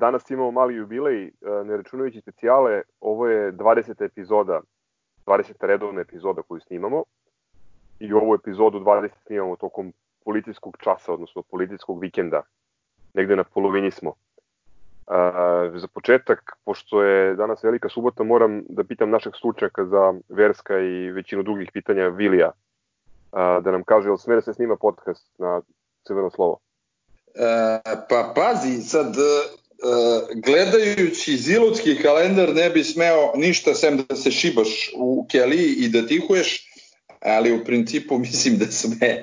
danas imamo mali jubilej, e, ne računajući specijale, ovo je 20. epizoda, 20. redovna epizoda koju snimamo. I ovu epizodu 20 snimamo tokom policijskog časa, odnosno policijskog vikenda. Negde na polovini smo. Uh, za početak, pošto je danas velika subota, moram da pitam našeg stručnjaka za verska i većinu drugih pitanja Vilija, uh, da nam kaže, ili sme da se snima podcast na crveno slovo? E, pa pazi, sad gledajući zilutski kalendar ne bi smeo ništa sem da se šibaš u keliji i da tihuješ, ali u principu mislim da sme.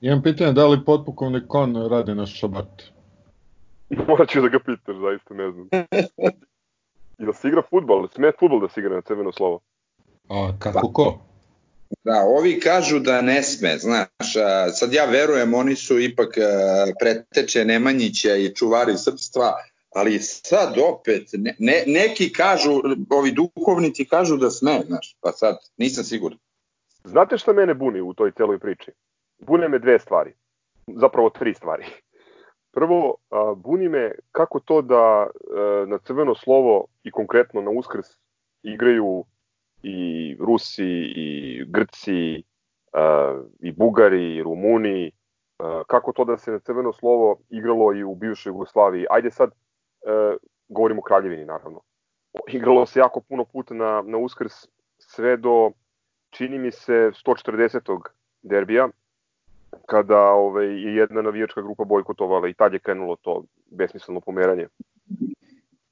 Imam pitanje da li potpukovnik kon radi na šabat? Morat ću da ga pitaš, zaista ne znam. I da se igra futbol, sme futbol da se igra na crveno slovo? A kako ko? Da, ovi kažu da ne sme, znaš, sad ja verujem, oni su ipak preteče Nemanjića i čuvari srpstva, ali sad opet, ne, ne, neki kažu, ovi duhovnici kažu da sme, znaš, pa sad nisam siguran. Znate šta mene buni u toj celoj priči? Bune me dve stvari, zapravo tri stvari. Prvo, buni me kako to da na crveno slovo i konkretno na uskrs igraju i Rusi i Grci uh, i Bugari i Rumuni uh, kako to da se na crveno slovo igralo i u bivšoj Jugoslaviji ajde sad uh, govorimo o Kraljevini naravno igralo se jako puno puta na, na uskrs sve do čini mi se 140. derbija kada ovaj, je jedna navijačka grupa bojkotovala i tad je krenulo to besmisleno pomeranje.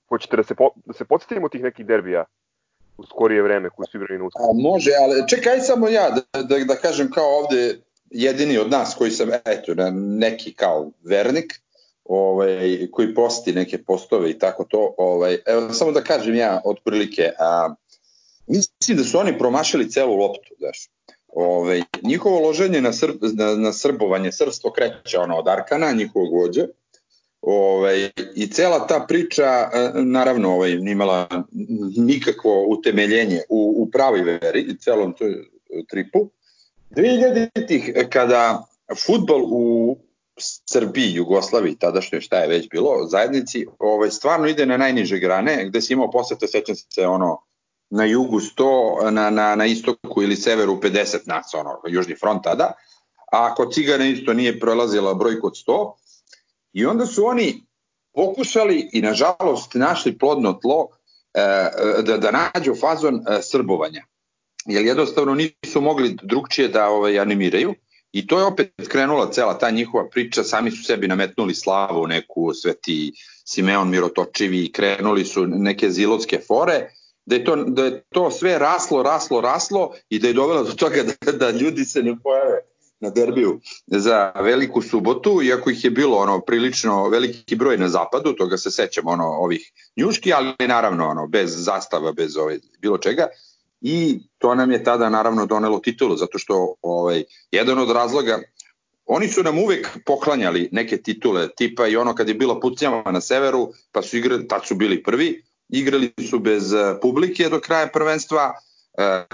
Hoćete da se, po, da se podsjetimo tih nekih derbija u skorije vreme koji su igrali na uskrs. Može, ali čekaj samo ja da, da, da kažem kao ovde jedini od nas koji sam, eto, neki kao vernik, ovaj, koji posti neke postove i tako to, ovaj, evo, samo da kažem ja otprilike, a, mislim da su oni promašili celu loptu, znaš. Ove, njihovo loženje na, srb, na, na srbovanje, srpstvo kreće ono od Arkana, njihovog vođe, Ovaj, I cela ta priča, e, naravno, ovaj, nimala nikakvo utemeljenje u, u pravoj veri i celom toj tripu. 2000-ih, kada futbol u Srbiji, Jugoslaviji, tadašnje šta je već bilo, zajednici, ovaj, stvarno ide na najniže grane, gde si imao posete, sećam se, ono, na jugu 100, na, na, na istoku ili severu 50 nas, ono, južni front tada, a kod Cigana isto nije prolazila brojku od 100, I onda su oni pokušali i nažalost našli plodno tlo e, da, da nađu fazon e, srbovanja. Jer jednostavno nisu mogli drugčije da ovaj, animiraju. I to je opet krenula cela ta njihova priča, sami su sebi nametnuli slavu neku sveti Simeon Mirotočivi, krenuli su neke zilotske fore, da je, to, da je to sve raslo, raslo, raslo i da je dovelo do toga da, da ljudi se ne pojave na derbiju za veliku subotu, iako ih je bilo ono prilično veliki broj na zapadu, toga se sećam ono ovih njuški, ali naravno ono bez zastava, bez ove, bilo čega. I to nam je tada naravno donelo titulu, zato što ovaj, jedan od razloga Oni su nam uvek poklanjali neke titule, tipa i ono kad je bilo pucnjava na severu, pa su igrali, tad su bili prvi, igrali su bez eh, publike do kraja prvenstva, e,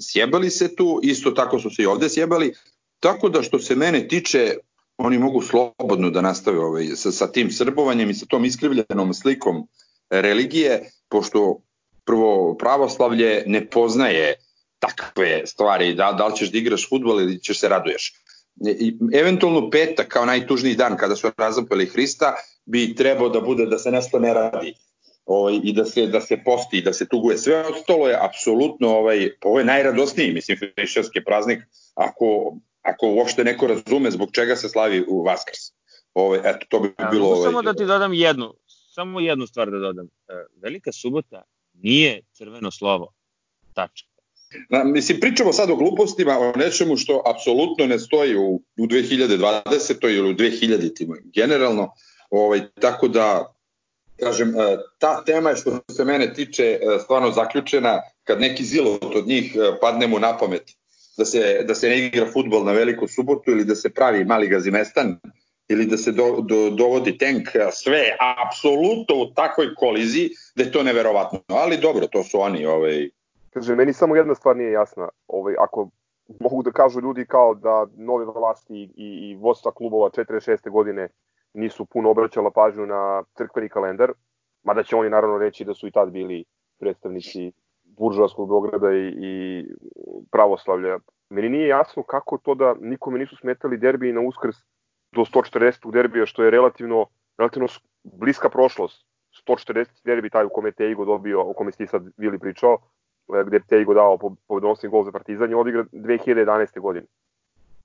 sjebali se tu, isto tako su se i ovde sjebali, Tako da što se mene tiče, oni mogu slobodno da nastave ovaj, sa, sa tim srbovanjem i sa tom iskrivljenom slikom religije, pošto prvo pravoslavlje ne poznaje takve stvari, da, da li ćeš da igraš futbol ili ćeš se raduješ. I, eventualno petak kao najtužniji dan kada su razapeli Hrista bi trebao da bude da se nešto ne radi ovaj, i da se, da se posti i da se tuguje. Sve ostalo je apsolutno, ovaj, ovo je najradosniji, mislim, hrišćanski praznik, ako ako uopšte neko razume zbog čega se slavi u Vaskrs. Ovaj, eto, to bi ja, bilo... Ovaj... Samo da ti dodam jednu, samo jednu stvar da dodam. E, Velika subota nije crveno slovo. Tačka. Na, mislim, pričamo sad o glupostima, o nečemu što apsolutno ne stoji u, u 2020. ili u 2000. generalno. Ovaj, tako da, kažem, e, ta tema je što se mene tiče e, stvarno zaključena kad neki zilot od njih padne mu na pamet da se, da se ne igra futbol na veliku subotu ili da se pravi mali gazimestan ili da se do, do, dovodi tank, sve apsolutno u takvoj koliziji da je to neverovatno. Ali dobro, to su oni. Ovaj... Kaže, meni samo jedna stvar nije jasna. Ovaj, ako mogu da kažu ljudi kao da nove vlasti i, i, vodstva klubova 46. godine nisu puno obraćala pažnju na crkveni kalendar, mada će oni naravno reći da su i tad bili predstavnici buržovskog Beograda i, i pravoslavlja. Meni nije jasno kako to da nikome nisu smetali derbi na uskrs do 140. derbija, što je relativno, relativno bliska prošlost. 140. derbi taj u kome Teigo dobio, o kome ste sad bili pričao, e, gde je Teigo dao pobedonosni gol za Partizan je odigra 2011. godine.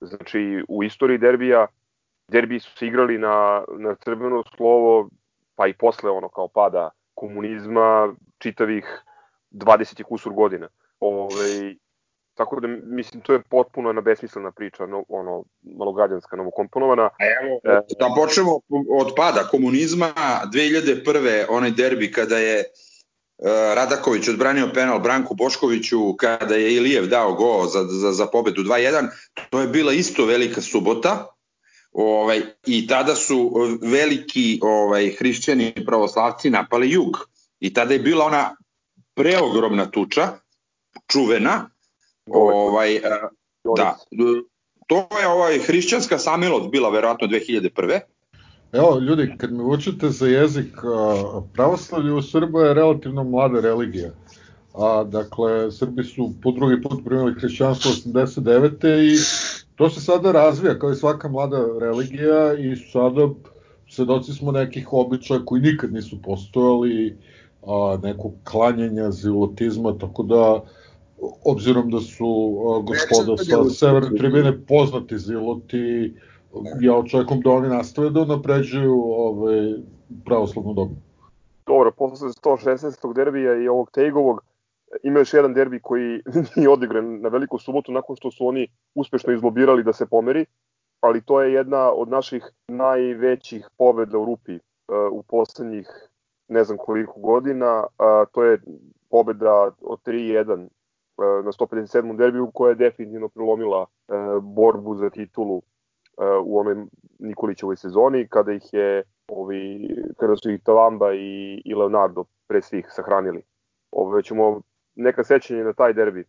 Znači, u istoriji derbija, derbi su se igrali na, na crveno slovo, pa i posle ono kao pada komunizma, čitavih 20 kusur godina. Ove, tako da mislim to je potpuno jedna besmislena priča, no, ono malogađanska, novokomponovana. A evo, e, da počnemo od pada komunizma 2001. onaj derbi kada je Uh, Radaković odbranio penal Branku Boškoviću kada je Ilijev dao go za, za, za pobedu 2-1, to je bila isto velika subota, ovaj, i tada su veliki ovaj, hrišćani pravoslavci napali jug. I tada je bila ona preogromna tuča, čuvena, ovaj, da, to je ovaj hrišćanska samilost bila verovatno 2001. Evo, ljudi, kad me učite za jezik, pravoslavlje u Srba je relativno mlada religija. A, dakle, Srbi su po drugi put primili hrišćanstvo 89. i to se sada razvija kao i svaka mlada religija i sada svedoci smo nekih običaja koji nikad nisu postojali, a, nekog klanjanja, zilotizma, tako da obzirom da su a, gospoda sa severne tribine poznati ziloti, ja očekujem da oni nastave da napređuju ovaj, pravoslavnu dogmu. Dobro, posle 116. derbija i ovog Tejgovog, ima još jedan derbi koji nije odigran na veliku subotu nakon što su oni uspešno izlobirali da se pomeri, ali to je jedna od naših najvećih pobeda u Rupi uh, u poslednjih ne znam koliko godina, uh, to je pobeda od 3-1 uh, na 157. derbiju koja je definitivno prelomila uh, borbu za titulu uh, u onoj Nikolićevoj sezoni kada ih je ovi kada su ih Talamba i, i Leonardo pre svih sahranili. Ove ćemo neka sećanja na taj derbi.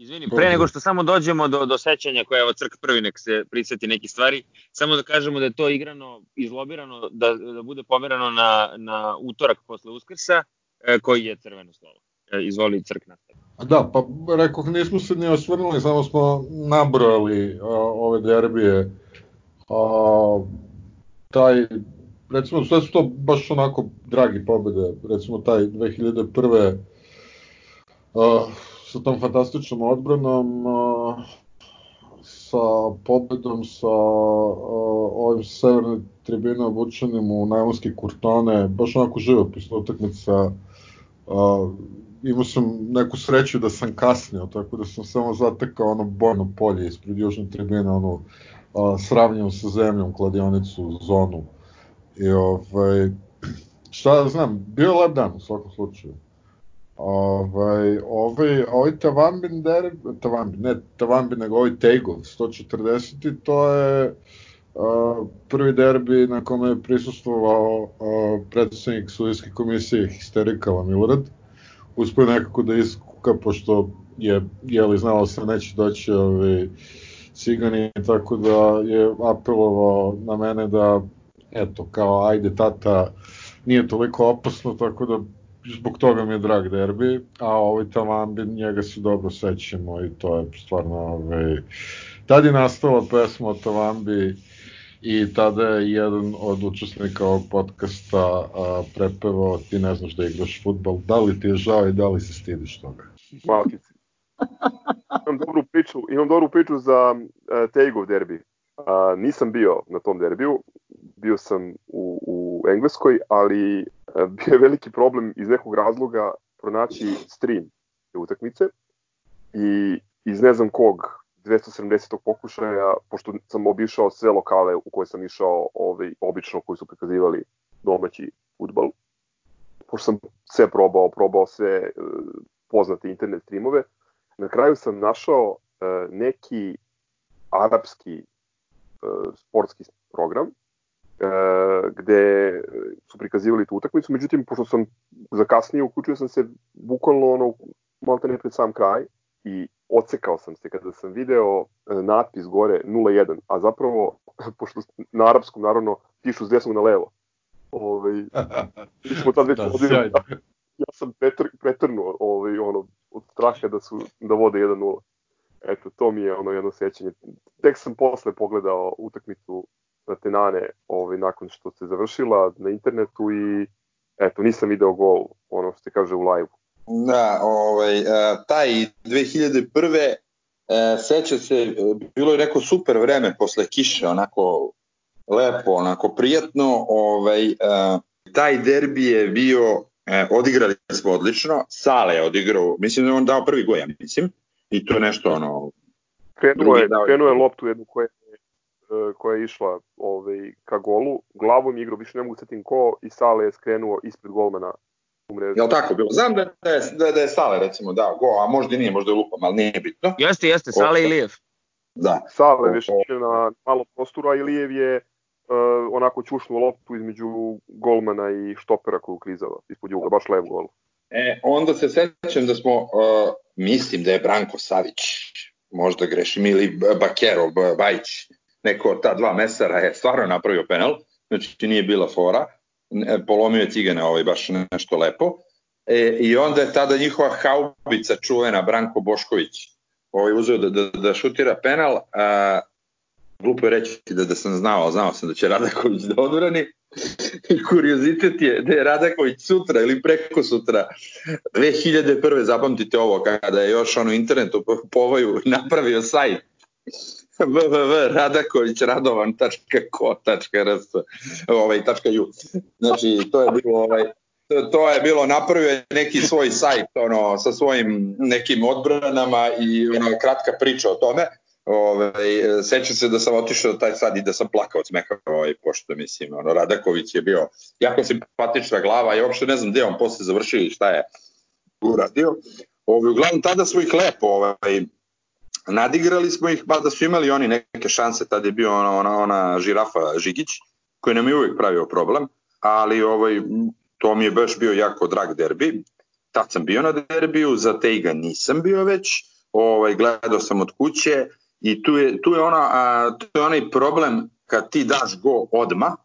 Izvini, pre nego što samo dođemo do, do sećanja koje evo Crk prvi nek se priseti neki stvari, samo da kažemo da je to igrano, izlobirano, da, da bude pomerano na, na utorak posle Uskrsa, e, koji je crveno slovo. E, izvoli Crk nastavi. Da, pa rekoh, nismo se ni osvrnuli, samo smo nabrojali a, ove derbije. A, taj, recimo, sve su to baš onako dragi pobede, recimo taj 2001 sa tom fantastičnom odbranom, sa pobedom, sa ovim severne tribine obučenim u najlonske kurtone, baš onako živopisna utakmica. Imao sam neku sreću da sam kasnio, tako da sam samo zatekao ono bojno polje ispred južne tribine, ono sravnjeno sa zemljom, kladionicu, zonu. I ovaj, šta da znam, bio lep dan u svakom slučaju. Ovaj, ovaj, ovaj Tavambin derbi, Tavambin, ne Tavambin, nego ovaj Tegov 140. to je uh, prvi derbi na kome je prisustvovao uh, predsednik sudijske komisije Histerikala Milorad. Uspio nekako da iskuka, pošto je, jeli, znalo se neće doći ovaj, cigani, tako da je apelovao na mene da, eto, kao, ajde tata, nije toliko opasno, tako da zbog toga mi je drag derbi, a ovaj Talambi, njega se dobro sećamo i to je stvarno, ovaj, tad je nastala pesma o Talambi i tada je jedan od učesnika ovog podcasta a, prepevao ti ne znaš da igraš futbol, da li ti je žao i da li se stidiš toga? Malkici. imam dobru priču, imam dobru priču za uh, Tejgov derbi. Uh, nisam bio na tom derbiju, bio sam u, u Engleskoj, ali bio je veliki problem iz nekog razloga pronaći stream te utakmice i iz ne znam kog 270. pokušaja, pošto sam obišao sve lokale u koje sam išao ovaj, obično koji su prikazivali domaći futbal, pošto sam sve probao, probao sve uh, poznate internet streamove, na kraju sam našao uh, neki arapski uh, sportski program E, gde su prikazivali tu utakmicu, međutim, pošto sam zakasnio, uključio sam se bukvalno ono, malo ne pred sam kraj i ocekao sam se kada sam video e, natpis gore 0-1, a zapravo, pošto na arapskom naravno pišu s desnog na levo. Ovaj, mi smo tad već da, ja sam pretr, pretrnuo ovaj, ono, od straha da, su, da vode 1-0. Eto, to mi je ono jedno sećanje. Tek sam posle pogledao utakmicu na Tenane ovaj, nakon što se završila na internetu i eto, nisam video gol, ono što se kaže u live Da, ovaj, e, taj 2001. E, seća se, bilo je neko super vreme posle kiše, onako lepo, onako prijatno. Ovaj, e, taj derbi je bio, odigrali smo odlično, Sale je odigrao, mislim da je on dao prvi goj, ja mislim, i to je nešto ono... Krenuo je, krenuo je loptu jednu koja koja je išla ovaj, ka golu, glavom igrao, više ne mogu setim ko, i Sale je skrenuo ispred golmana u mrežu. Jel tako bilo? Znam da je, da, da je Sale recimo dao go, a možda i nije, možda je lupam, ali nije bitno. Jeste, jeste, Sale i Lijev. Da. Sale više na malo prostora i Lijev je uh, onako čušnuo loptu između golmana i štopera koju klizava ispod juga, baš lev gol. E, onda se sećam da smo, uh, mislim da je Branko Savić, možda grešim, ili Bakero, Bajić, neko od ta dva mesara je stvarno napravio penal, znači nije bila fora, polomio je cigane ovaj, baš nešto lepo, e, i onda je tada njihova haubica čuvena, Branko Bošković, ovaj, uzeo da, da, da šutira penal, a, glupo je reći da, da sam znao, znao sam da će Radaković da odbrani, kuriozitet je da je Radaković sutra ili preko sutra 2001. zapamtite ovo kada je još ono internetu povaju napravio sajt www.radakovićradovan.ko.rs ovaj, .ju. Znači, to je bilo ovaj, to je bilo napravio neki svoj sajt ono sa svojim nekim odbranama i ono kratka priča o tome. Ovaj, sećam se da sam otišao taj sad i da sam plakao od smeha, ovaj, pošto mislim, ono, Radaković je bio jako simpatična glava i uopšte ne znam gde on posle završio i šta je uradio. Ovaj, uglavnom, tada smo ih lepo ovaj, Nadigrali smo ih, ba da su imali oni neke šanse, tad je bio ona, ona, ona žirafa Žigić, koji nam je uvijek pravio problem, ali ovaj, to mi je baš bio jako drag derbi. Tad sam bio na derbiju, za Tejga nisam bio već, ovaj, gledao sam od kuće i tu je, tu je, ona, a, tu je onaj problem kad ti daš go odma,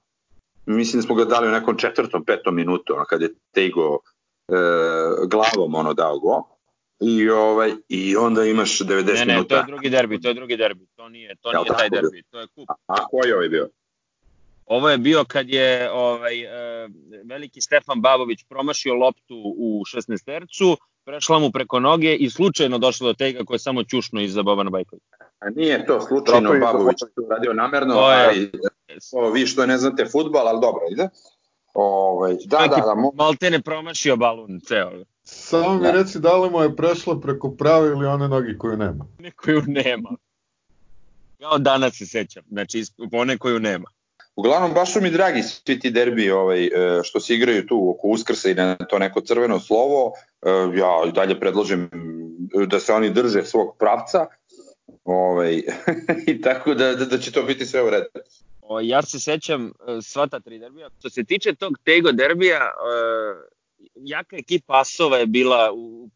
mislim da smo ga dali u nekom četvrtom, petom minutu, ono, kad je Tejgo e, glavom ono dao go, i ovaj i onda imaš 90 minuta. Ne, ne, minuta. to je drugi derbi, to je drugi derbi. To nije, to nije taj derbi, to je kup. A, a koji je ovaj bio? Ovo je bio kad je ovaj uh, veliki Stefan Babović promašio loptu u 16 tercu, prešla mu preko noge i slučajno došlo do tega koje je samo čušno iza Bobana Bajkovića. A nije to slučajno Babović to radio namerno, to je, ali o, vi što ne znate futbal, ali dobro ide. Ovaj da, da, da, mo... Malte ne promašio balun ceo. Samo mi da. reci da li mu je prešla preko prave ili one noge koju nema. Ne koju nema. Kao danas se sećam, znači one koju nema. Uglavnom, baš su mi dragi svi ti derbi ovaj, e, što se igraju tu oko Uskrsa i na to neko crveno slovo. E, ja dalje predlažem da se oni drže svog pravca ovaj, i tako da, da, da će to biti sve u redu. Ja se sećam e, sva ta tri derbija. Što se tiče tog Tego derbija, jaka ekipa Asova je bila u,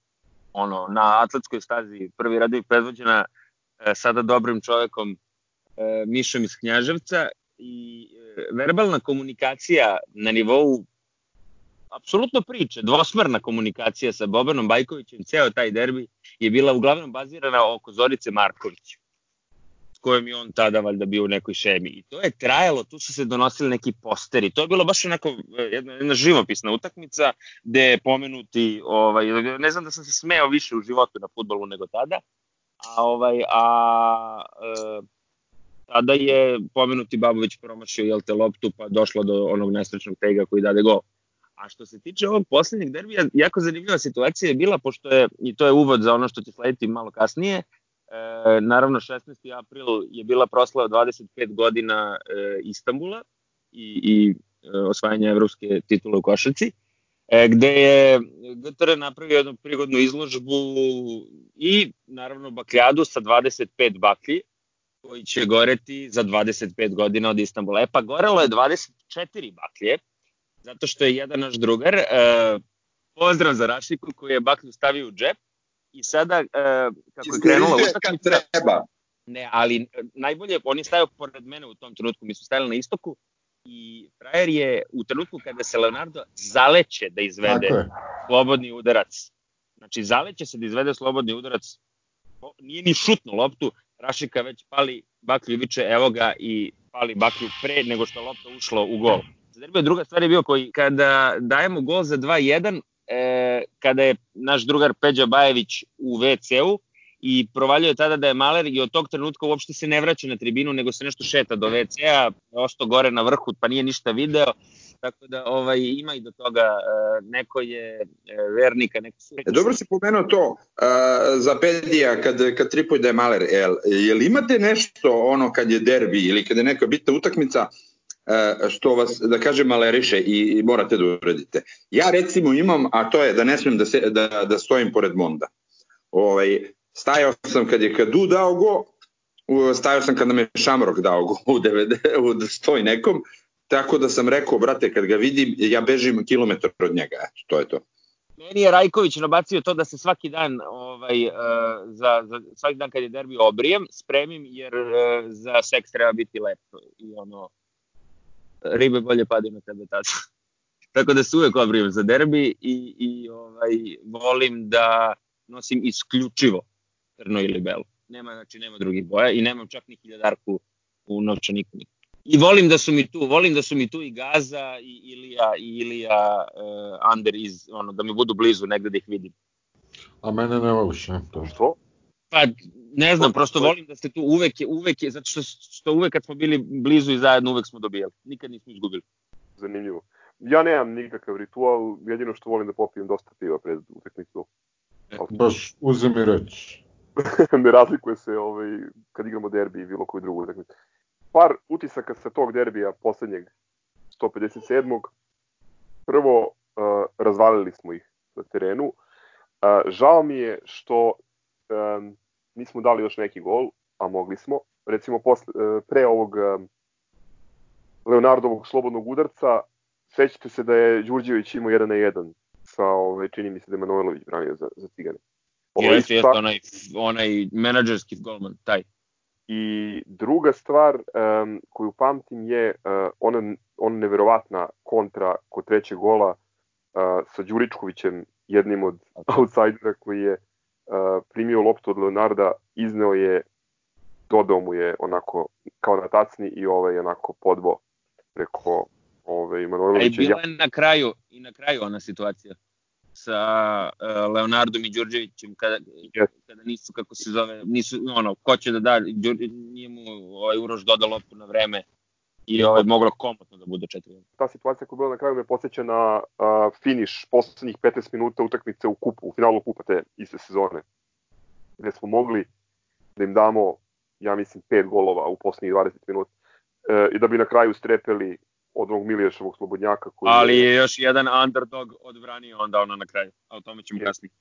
ono, na atletskoj stazi prvi radovi predvođena e, sada dobrim čovekom e, Mišom iz Knjaževca i e, verbalna komunikacija na nivou apsolutno priče, dvosmerna komunikacija sa Bobanom Bajkovićem, ceo taj derbi je bila uglavnom bazirana oko Zorice Markovića kojom je on tada valjda bio u nekoj šemi. I to je trajalo, tu su se donosili neki posteri. To je bilo baš onako e, jedna, jedna živopisna utakmica gde je pomenuti, ovaj, ne znam da sam se smeo više u životu na futbolu nego tada, a, ovaj, a e, tada je pomenuti Babović promašio jel te loptu pa došlo do onog nesrećnog tega koji dade gol. A što se tiče ovog poslednjeg derbija, jako zanimljiva situacija je bila, pošto je, i to je uvod za ono što će slediti malo kasnije, E, naravno, 16. april je bila proslava 25 godina e, Istambula i, i e, osvajanja evropske titule u košarci, e, gde je GTR napravio jednu prigodnu izložbu i naravno bakljadu sa 25 baklji koji će goreti za 25 godina od Istambula. E pa gorelo je 24 baklje, zato što je jedan naš drugar, e, pozdrav za Rašiku koji je baklju stavio u džep, I sada, uh, kako je krenula utakmica... treba. Ne, ali najbolje, on je stajao pored mene u tom trenutku, mi smo stajali na istoku i frajer je u trenutku kada se Leonardo zaleće da izvede slobodni udarac. Znači, zaleće se da izvede slobodni udarac, nije ni šutno loptu, Rašika već pali baklju viče, evo ga i pali baklju pre nego što lopta ušlo u gol. Za derbiju druga stvar je bio koji kada dajemo gol za 2-1, e, kada je naš drugar Peđa Bajević u WC-u, i provaljuje tada da je Maler i od tog trenutka uopšte se ne vraća na tribinu, nego se nešto šeta do WC-a, osto gore na vrhu, pa nije ništa video, tako da ovaj ima i do toga uh, neko je uh, vernika neko su... E, dobro si pomenuo to uh, za Pedija kad kad tripuje da je Maler jel, jel imate nešto ono kad je derbi ili kad je neka bitna utakmica što vas da kažem maleriše i, i morate da uradite. Ja recimo imam a to je da ne smem da se da da stojim pored Monda. Ovaj stajao sam kad je Kadu dao go, stajao sam kad nam je Šamrok dao go u, 90, u stoj nekom, tako da sam rekao, brate, kad ga vidim, ja bežim kilometar od njega, eto, to je to. Meni je Rajković nabacio to da se svaki dan, ovaj, uh, za, za, svaki dan kad je derbi obrijem, spremim, jer uh, za seks treba biti lepo i ono, ribe bolje padaju na tebe tada. Tako da se uvek obrijem za derbi i, i ovaj, volim da nosim isključivo crno ili belo. Nema, znači, nema drugih boja i nemam čak ni hiljadarku u novčaniku. I volim da su mi tu, volim da su mi tu i Gaza i Ilija i Ilija uh, Ander iz, ono, da mi budu blizu negde da ih vidim. A mene ne voliš, ne? To. Što? Pa, ne znam, prosto volim da ste tu uvek je, uvek je, zato što, što uvek kad smo bili blizu i zajedno, uvek smo dobijali. Nikad nismo izgubili. Zanimljivo. Ja nemam nikakav ritual, jedino što volim da popijem dosta piva pred utakmicu. Baš uzem i reći. ne razlikuje se ovaj, kad igramo derbi i bilo koju drugu utakmicu. Par utisaka sa tog derbija poslednjeg 157. Prvo, uh, razvalili smo ih na terenu. Uh, žao mi je što um, nismo dali još neki gol, a mogli smo. Recimo, posle, uh, pre ovog um, Leonardovog slobodnog udarca, sećate se da je Đurđević imao 1 na 1 sa, ovaj, čini mi se da je Manojlović branio za, za Cigane. Ovo jeste, jeste, onaj, onaj menadžerski golman, taj. I druga stvar um, koju pamtim je uh, ona, ona neverovatna kontra kod trećeg gola uh, sa Đuričkovićem, jednim od outsidera koji je primio loptu od Leonarda, izneo je, dodao mu je onako kao na tacni i ovaj onako podbo preko ovaj Manojlovića. I bila je na kraju, i na kraju ona situacija sa uh, Leonardom i Đurđevićem kada, yes. kada nisu, kako se zove, nisu, ono, ko će da da, Đur, nije mu ovaj, Uroš doda loptu na vreme i ovaj, moglo komotno da bude 4 Ta situacija koja je bila na kraju me posjeća na uh, finiš poslednjih 15 minuta utakmice u kupu, u finalu kupa te iste sezone, gde smo mogli da im damo, ja mislim, pet golova u poslednjih 20 minuta uh, i da bi na kraju strepeli od onog Miliješovog slobodnjaka. Koji Ali je još jedan underdog odbranio onda ono na kraju, a o tome ćemo kasnije.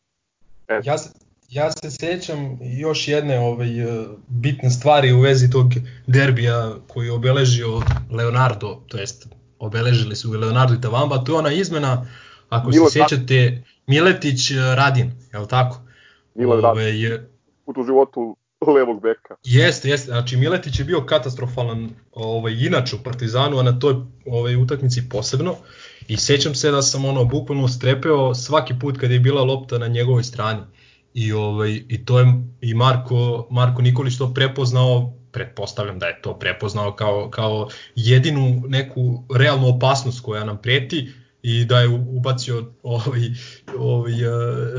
E. Ja, se, ja se sećam još jedne ovaj, e, bitne stvari u vezi tog derbija koji je obeležio Leonardo, to jest obeležili su Leonardo i Tavamba, to je ona izmena, ako Milo, se sećate, Miletić e, Radin, je li tako? Milo Radin. Ovaj, Put u životu levog beka. Jeste, jeste. Znači Miletić je bio katastrofalan ovaj, inače u Partizanu, a na toj ovaj, utakmici posebno. I sećam se da sam ono bukvalno strepeo svaki put kad je bila lopta na njegovoj strani. I ovaj i to je i Marko Marko Nikolić to prepoznao, pretpostavljam da je to prepoznao kao kao jedinu neku realnu opasnost koja nam preti i da je ubacio ovaj ovaj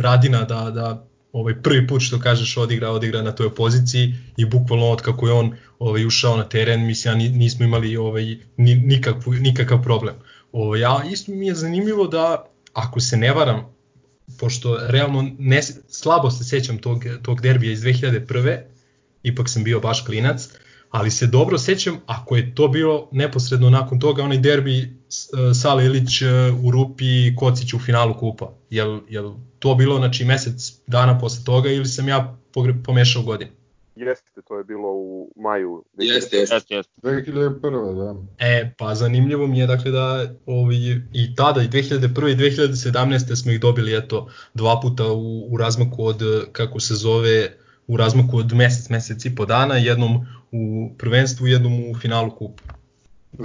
Radina da da ovaj prvi put što kažeš odigra, odigra na toj poziciji i bukvalno od kako je on ovaj ušao na teren, mislim ja nismo imali ovaj nikakvu nikakav problem. Ovaj ja isto mi je zanimljivo da ako se ne varam pošto realno ne, slabo se sećam tog, tog derbija iz 2001. Ipak sam bio baš klinac, ali se dobro sećam ako je to bilo neposredno nakon toga onaj derbi Sale Ilić e, u Rupi Kocić u finalu kupa. Jel, jel to bilo znači mesec dana posle toga ili sam ja pomešao godine? Jeste, to je bilo u maju. Jeste, jeste. Jeste, jeste. 2001. da. E, pa zanimljivo mi je dakle da ovi, i tada, i 2001. i 2017. smo ih dobili eto dva puta u, u razmaku od, kako se zove, u razmaku od mesec, mesec i po dana, jednom u prvenstvu, jednom u finalu kupa.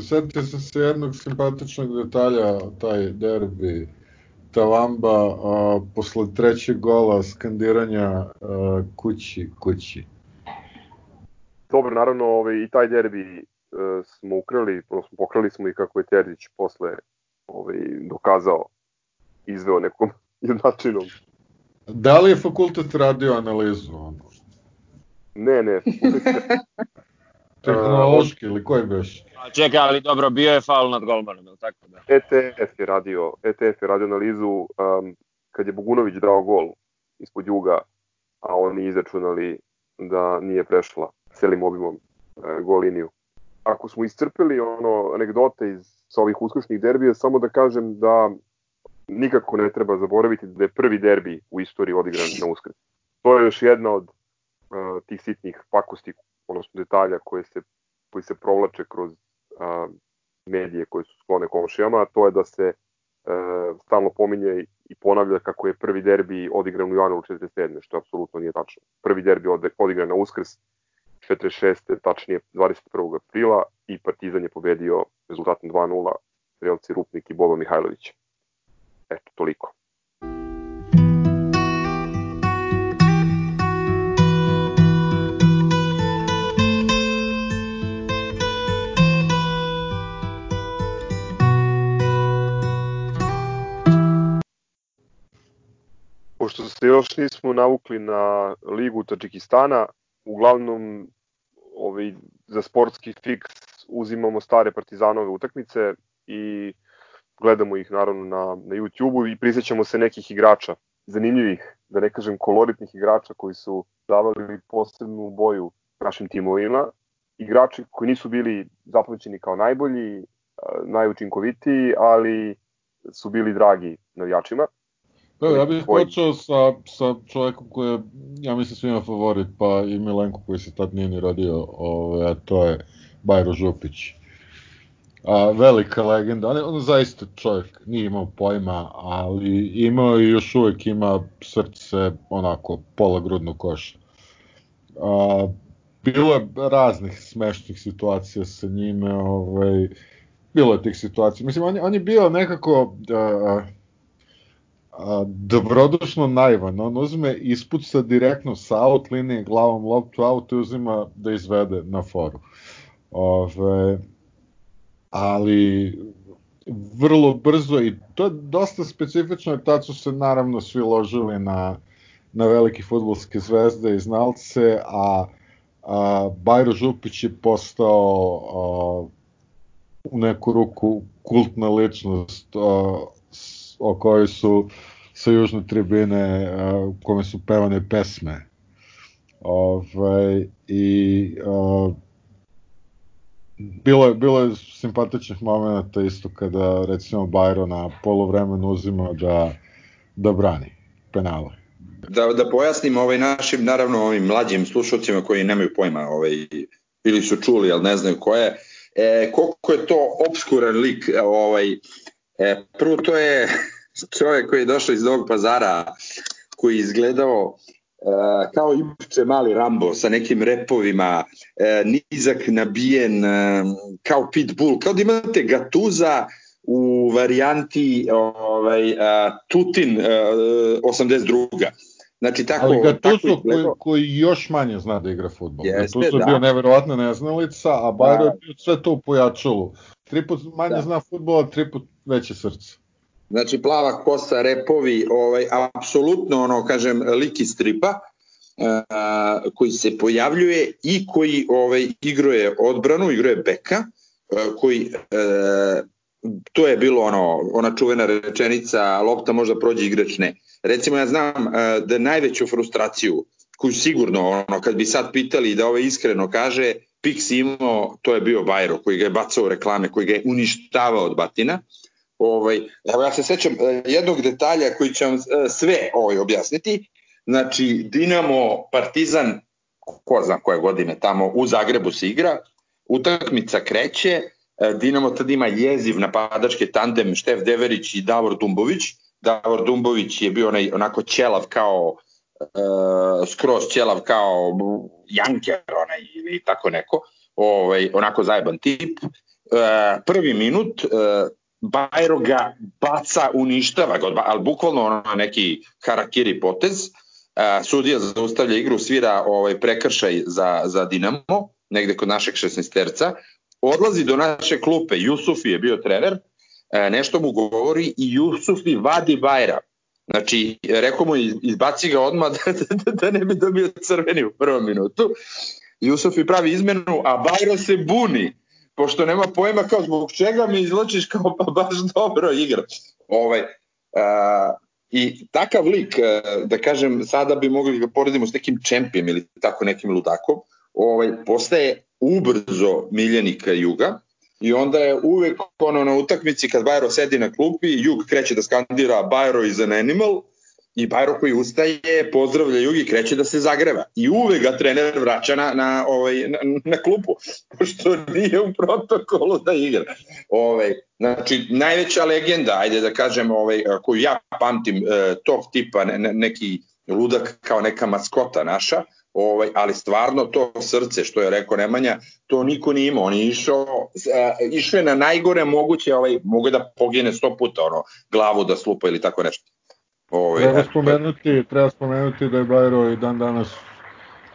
Sjetite sam se jednog simpatičnog detalja, taj derbi Talamba, a, posle trećeg gola skandiranja a, kući, kući. Dobro, naravno ovaj, i taj derbi e, smo ukrali, odnosno pokrali smo i kako je Terzić posle ovaj, dokazao, izveo nekom jednačinom. Da li je fakultet radio analizu? Ono? Ne, ne, Tehnološki ili koji beš? A čekaj, ali dobro, bio je faul nad golmanom, ili tako da? ETF je radio, ETF je radio analizu um, kad je Bogunović dao gol ispod juga, a oni izračunali da nije prešla celim obimom e, gol liniju. Ako smo iscrpili ono anegdote iz sa ovih uskrsnih derbija, samo da kažem da nikako ne treba zaboraviti da je prvi derbi u istoriji odigran na uskrs. To je još jedna od uh, tih sitnih pakosti, odnosno detalja koje se, koji se provlače kroz uh, medije koje su sklone komšijama, a to je da se e, stalno pominje i ponavlja kako je prvi derbi odigran u januaru 47. što apsolutno nije tačno. Prvi derbi odigran na Uskrs 46. tačnije 21. aprila i Partizan je pobedio rezultatom 2-0 strelci Rupnik i Bobo Mihajlović. Eto, toliko. Pošto se još nismo navukli na ligu Tadžikistana, uglavnom ovaj, za sportski fiks uzimamo stare partizanove utakmice i gledamo ih naravno na, na YouTube-u i prisjećamo se nekih igrača, zanimljivih, da ne kažem koloritnih igrača koji su davali posebnu boju našim timovima, igrači koji nisu bili zapamćeni kao najbolji, najučinkovitiji, ali su bili dragi navijačima. Da, ja bih Tvoj- počeo sa, sa čovekom koji je, ja mislim, svima favorit, pa i Milenko koji se tad nije ni rodio, ove, a to je Bajro Župić. A, velika legenda, on, je, on zaista čovjek, nije imao pojma, ali imao i još uvek ima srce onako pola grudno koša. A, bilo je raznih smešnih situacija sa njime, ovaj, bilo je tih situacija. Mislim, on je, on je bio nekako... A, a, dobrodušno naivan. On uzme, ispuca direktno sa out linije glavom loptu out i uzima da izvede na foru. Ove, ali vrlo brzo i to je dosta specifično jer tad su se naravno svi ložili na, na velike futbolske zvezde i znalce, a, a Bajro Župić je postao a, u neku ruku kultna ličnost a, o kojoj su sa južne tribine u kome su pevane pesme. Ove, I a, bilo je, bilo je simpatičnih momenta isto kada recimo Bajro na polovremenu uzima da, da brani penale. Da, da pojasnim ovaj našim, naravno ovim mlađim slušalcima koji nemaju pojma ovaj, ili su čuli, ali ne znaju ko je, e, koliko je to obskuran lik. Ovaj, e, prvo to je čovjek koji je došao iz Novog pazara, koji je izgledao e, kao Ipče mali Rambo sa nekim repovima, e, nizak nabijen, e, kao pitbull, kao da imate gatuza u varijanti ovaj, Tutin a, 82. Znači tako, Ali tako Gattuso koji, izgledao. koji još manje zna da igra futbol. Jeste, Gattuso je da. bio neverovatna neznalica, a Bajro Da. je bio sve to u pojačalu. Tri put manje Da. zna futbola, tri put veće srce. Znači plava kosa, repovi, ovaj, apsolutno ono, kažem, lik iz stripa, a, koji se pojavljuje i koji ovaj, igruje odbranu, igruje beka, a, koji e, to je bilo ono, ona čuvena rečenica lopta možda prođe igrač ne. Recimo ja znam e, da najveću frustraciju koju sigurno ono kad bi sad pitali da ovo iskreno kaže Pix imao, to je bio Bajro koji ga je bacao u reklame, koji ga je uništavao od batina. Ovaj, evo ja se sećam e, jednog detalja koji će vam e, sve ovaj objasniti. Znači Dinamo Partizan ko zna koje godine tamo u Zagrebu se igra, utakmica kreće, e, Dinamo tad ima jeziv napadački tandem Štef Deverić i Davor Dumbović. Davor Dumbović je bio onaj, onako ćelav kao uh, skroz ćelav kao Janker onaj ili tako neko, ovaj, onako zajeban tip. Uh, prvi minut uh, Bajro ga baca, uništava ga, ali bukvalno ono neki harakiri potez. Uh, sudija zaustavlja igru, svira ovaj prekršaj za, za Dinamo, negde kod našeg 16 terca. Odlazi do naše klupe, Jusufi je bio trener, uh, nešto mu govori i Jusufi vadi Bajra. Znači, rekao mu, izbaci ga odmah da, da, da ne bi dobio crveni u prvom minutu. Jusufi pravi izmenu, a Bajro se buni pošto nema pojma kao zbog čega mi izločiš kao pa baš dobro igra. Ovaj, a, I takav lik, da kažem, sada bi mogli ga poredimo s nekim čempijem ili tako nekim ludakom, ovaj, postaje ubrzo miljenika Juga i onda je uvek ono na utakmici kad Bajro sedi na klupi, Jug kreće da skandira Bajro is an animal, i Bajro koji ustaje, pozdravlja Jugi, kreće da se zagreva. I uvek ga trener vraća na, na, ovaj, na, na klupu, pošto nije u protokolu da igra. Ovaj, znači, najveća legenda, ajde da kažem, ovaj, koju ja pamtim, eh, tog tipa, ne, neki ludak kao neka maskota naša, ovaj, ali stvarno to srce, što je rekao Nemanja, to niko nije imao. On je išao, eh, išao je na najgore moguće, ovaj, mogu da pogine sto puta, ono, glavu da slupa ili tako nešto. Ovaj, treba, spomenuti, treba spomenuti da je Bajro i dan danas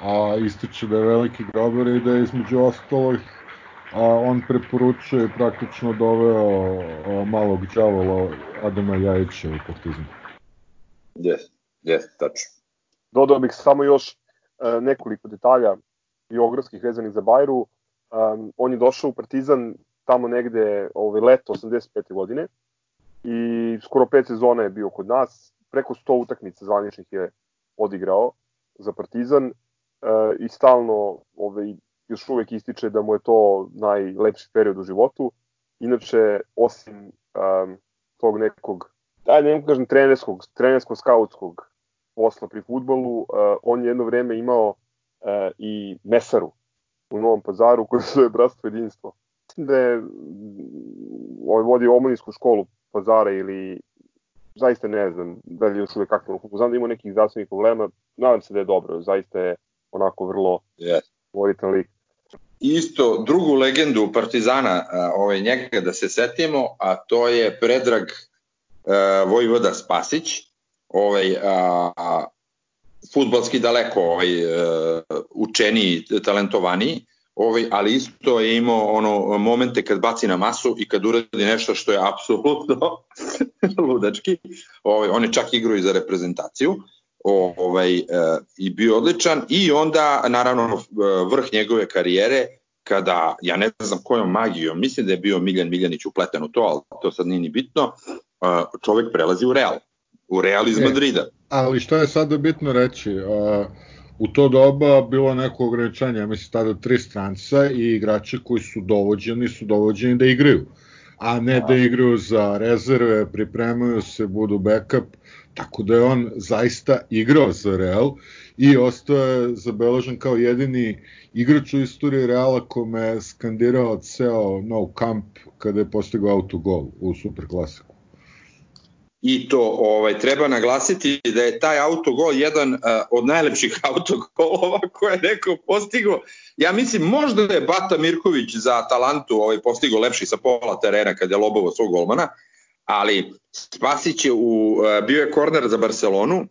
a, ističe da je veliki grobar i da je između ostalog a, on preporučuje praktično doveo a, malog džavola Adama Jajića u partizmu. Jes, jes, tačno. Dodao bih samo još uh, nekoliko detalja biografskih vezanih za Bajru. Um, on je došao u Partizan tamo negde ovaj, leto 85. godine i skoro pet sezona je bio kod nas preko 100 utakmica zvaničnih je odigrao za Partizan e, i stalno ovaj, još uvek ističe da mu je to najlepši period u životu. Inače, osim um, tog nekog, da ne kažem trenerskog, trenersko-skautskog posla pri futbolu, uh, on je jedno vreme imao uh, i mesaru u Novom pazaru koji se zove Bratstvo jedinstvo. Mislim da je ovaj, vodio omladinsku školu pazara ili zaista ne znam da li još uvek kakvo ruku. Znam da ima nekih zdravstvenih problema, nadam se da je dobro, zaista je onako vrlo yes. volitan lik. Isto, drugu legendu Partizana, ovaj, njega da se setimo, a to je Predrag uh, Vojvoda Spasić, ovaj, a, a, futbalski daleko ovaj, uh, učeniji, talentovaniji, ovaj, ali isto je imao ono momente kad baci na masu i kad uradi nešto što je apsolutno ludački. Ovaj, on je čak igrao i za reprezentaciju ovaj, e, i bio odličan i onda naravno vrh njegove karijere kada, ja ne znam kojom magijom, mislim da je bio Miljan Miljanić upleten u to, ali to sad nije ni bitno, e, čovek prelazi u Real. U Real iz e, Madrida. Ali što je sada bitno reći, uh, u to doba bilo neko ograničenje, ja mislim tada tri stranca i igrači koji su dovođeni su dovođeni da igraju, a ne da igraju za rezerve, pripremaju se, budu backup, tako da je on zaista igrao za Real i ostao je zabeležen kao jedini igrač u istoriji Reala kome je skandirao ceo no camp kada je postigao autogol u Superklasiku i to ovaj treba naglasiti da je taj autogol jedan uh, od najlepših autogolova koje je neko postigao. Ja mislim možda je Bata Mirković za Atalantu ovaj postigao lepši sa pola terena kad je lobovo svog golmana, ali Spasić je u uh, bio je korner za Barcelonu,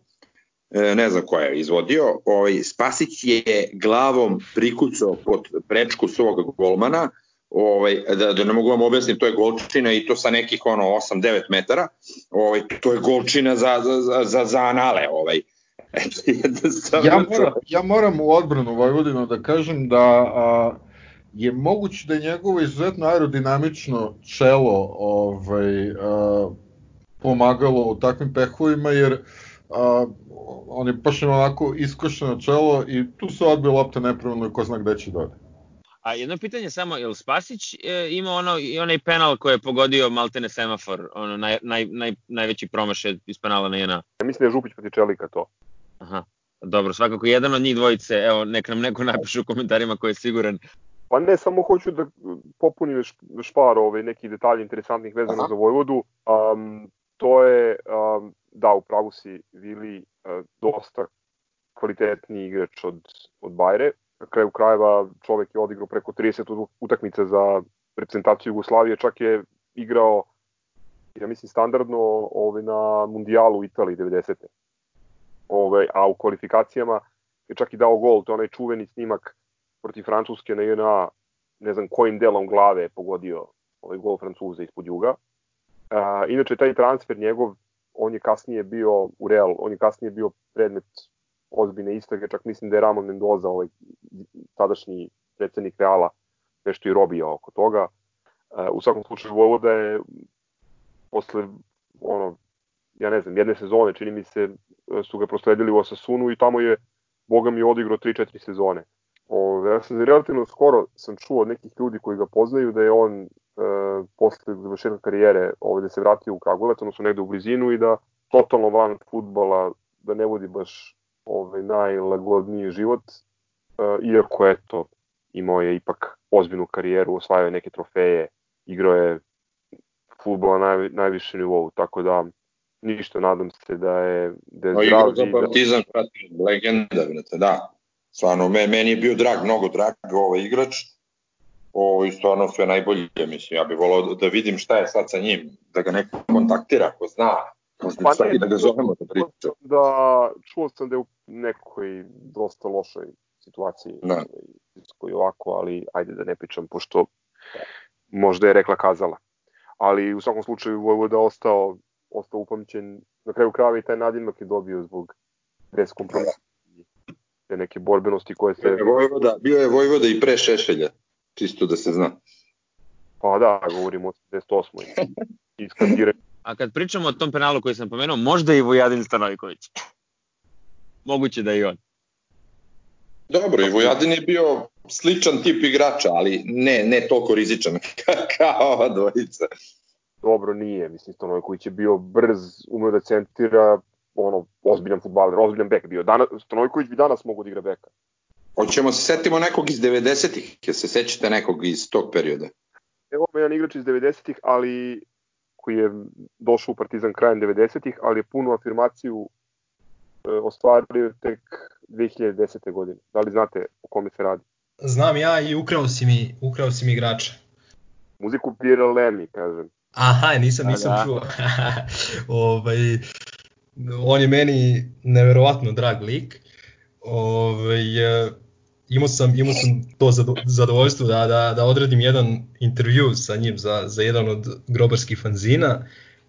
e, ne znam ko je izvodio, ovaj Spasić je glavom prikucao pod prečku svog golmana ovaj, da, da ne mogu vam objasniti, to je golčina i to sa nekih ono 8-9 metara, ovaj, to je golčina za, za, za, za anale, ovaj. ja, moram, ja moram u odbranu Vojvodinu da kažem da a, je moguće da je njegovo izuzetno aerodinamično čelo ovaj, a, pomagalo u takvim pehovima, jer a, on je baš onako iskošeno čelo i tu se odbio lopta nepravilno i ko zna gde će dode. A jedno pitanje samo, je li Spasić e, ima ono, i onaj penal koji je pogodio Maltene semafor, ono naj, naj, naj, najveći promašaj iz penala na jedna? Ja mislim da je Župić proti Čelika to. Aha. Dobro, svakako jedan od njih dvojice, evo, nek nam neko napiše u komentarima ko je siguran. Pa ne, samo hoću da popunim špar ovaj, nekih detalja interesantnih vezano za Vojvodu. Um, to je, um, da, u pravu si, Vili, uh, dosta kvalitetni igrač od, od Bajre. Na kraju krajeva čovek je odigrao preko 30 utakmica za reprezentaciju Jugoslavije, čak je igrao ja mislim standardno ovaj, na mundijalu u Italiji 90. Ovaj, a u kvalifikacijama je čak i dao gol, to je onaj čuveni snimak protiv Francuske na JNA, ne znam kojim delom glave je pogodio ovaj gol Francuza ispod juga. A, inače, taj transfer njegov, on je kasnije bio u Real, on je kasnije bio predmet ozbiljne istrage, čak mislim da je Ramon Mendoza, ovaj tadašnji predsednik Reala, nešto i robio oko toga. U svakom slučaju Vojvoda je posle ono, ja ne znam, jedne sezone, čini mi se, su ga prosledili u Osasunu i tamo je, boga mi, odigrao 3-4 sezone. Ove, ja sam relativno skoro sam čuo od nekih ljudi koji ga poznaju da je on e, posle završetka karijere ovaj, da se vratio u Kragujevac, odnosno negde u blizinu i da totalno van futbala, da ne vodi baš ovaj, najlagodniji život, e, iako eto, imao je ipak ozbiljnu karijeru, osvajao je neke trofeje, igrao je futbola na naj, najviše nivou, tako da ništa, nadam se da je, da je no, zdrav. Igrao za Partizan, da... legenda, vrete, da. Stvarno, meni je bio drag, mnogo drag ovaj igrač, o, i stvarno sve najbolje, mislim, ja bih volao da vidim šta je sad sa njim, da ga neko kontaktira, ko zna, pa ne, da ga zovemo da priča. Da, čuo sam da je u nekoj dosta lošoj situaciji, da. koji ovako, ali ajde da ne pričam, pošto možda je rekla kazala ali u svakom slučaju Vojvoda ostao, ostao upamćen. Na kraju krava i taj nadimak je dobio zbog bez kompromisa te neke borbenosti koje se... Bio je Vojvoda, bio je Vojvoda i pre Šešelja, čisto da se zna. Pa da, govorimo o 88. Iskakiranje. A kad pričamo o tom penalu koji sam pomenuo, možda i Vojadin Stanojković. Moguće da i on. Dobro, i Vojadin je bio sličan tip igrača, ali ne, ne toliko rizičan kao ova dvojica. Dobro, nije. Mislim, Stojković je bio brz, umeo da centira, ono, ozbiljan futbaler, ozbiljan bek bio. Danas, Stojković bi danas mogo da igra beka. Hoćemo se setimo nekog iz 90-ih, je se sećate nekog iz tog perioda? Evo me jedan igrač iz 90-ih, ali koji je došao u Partizan krajem 90-ih, ali je punu afirmaciju e, ostvario tek 2010. godine. Da li znate o kome se radi? Znam ja i ukrao si mi, ukrao si mi igrača. Muziku Pierre Lemi, kažem. Aha, nisam, nisam da. čuo. ovaj, on je meni neverovatno drag lik. Ovaj, imao sam, imao sam to zadovoljstvo da, da, da odradim jedan intervju sa njim za, za jedan od grobarskih fanzina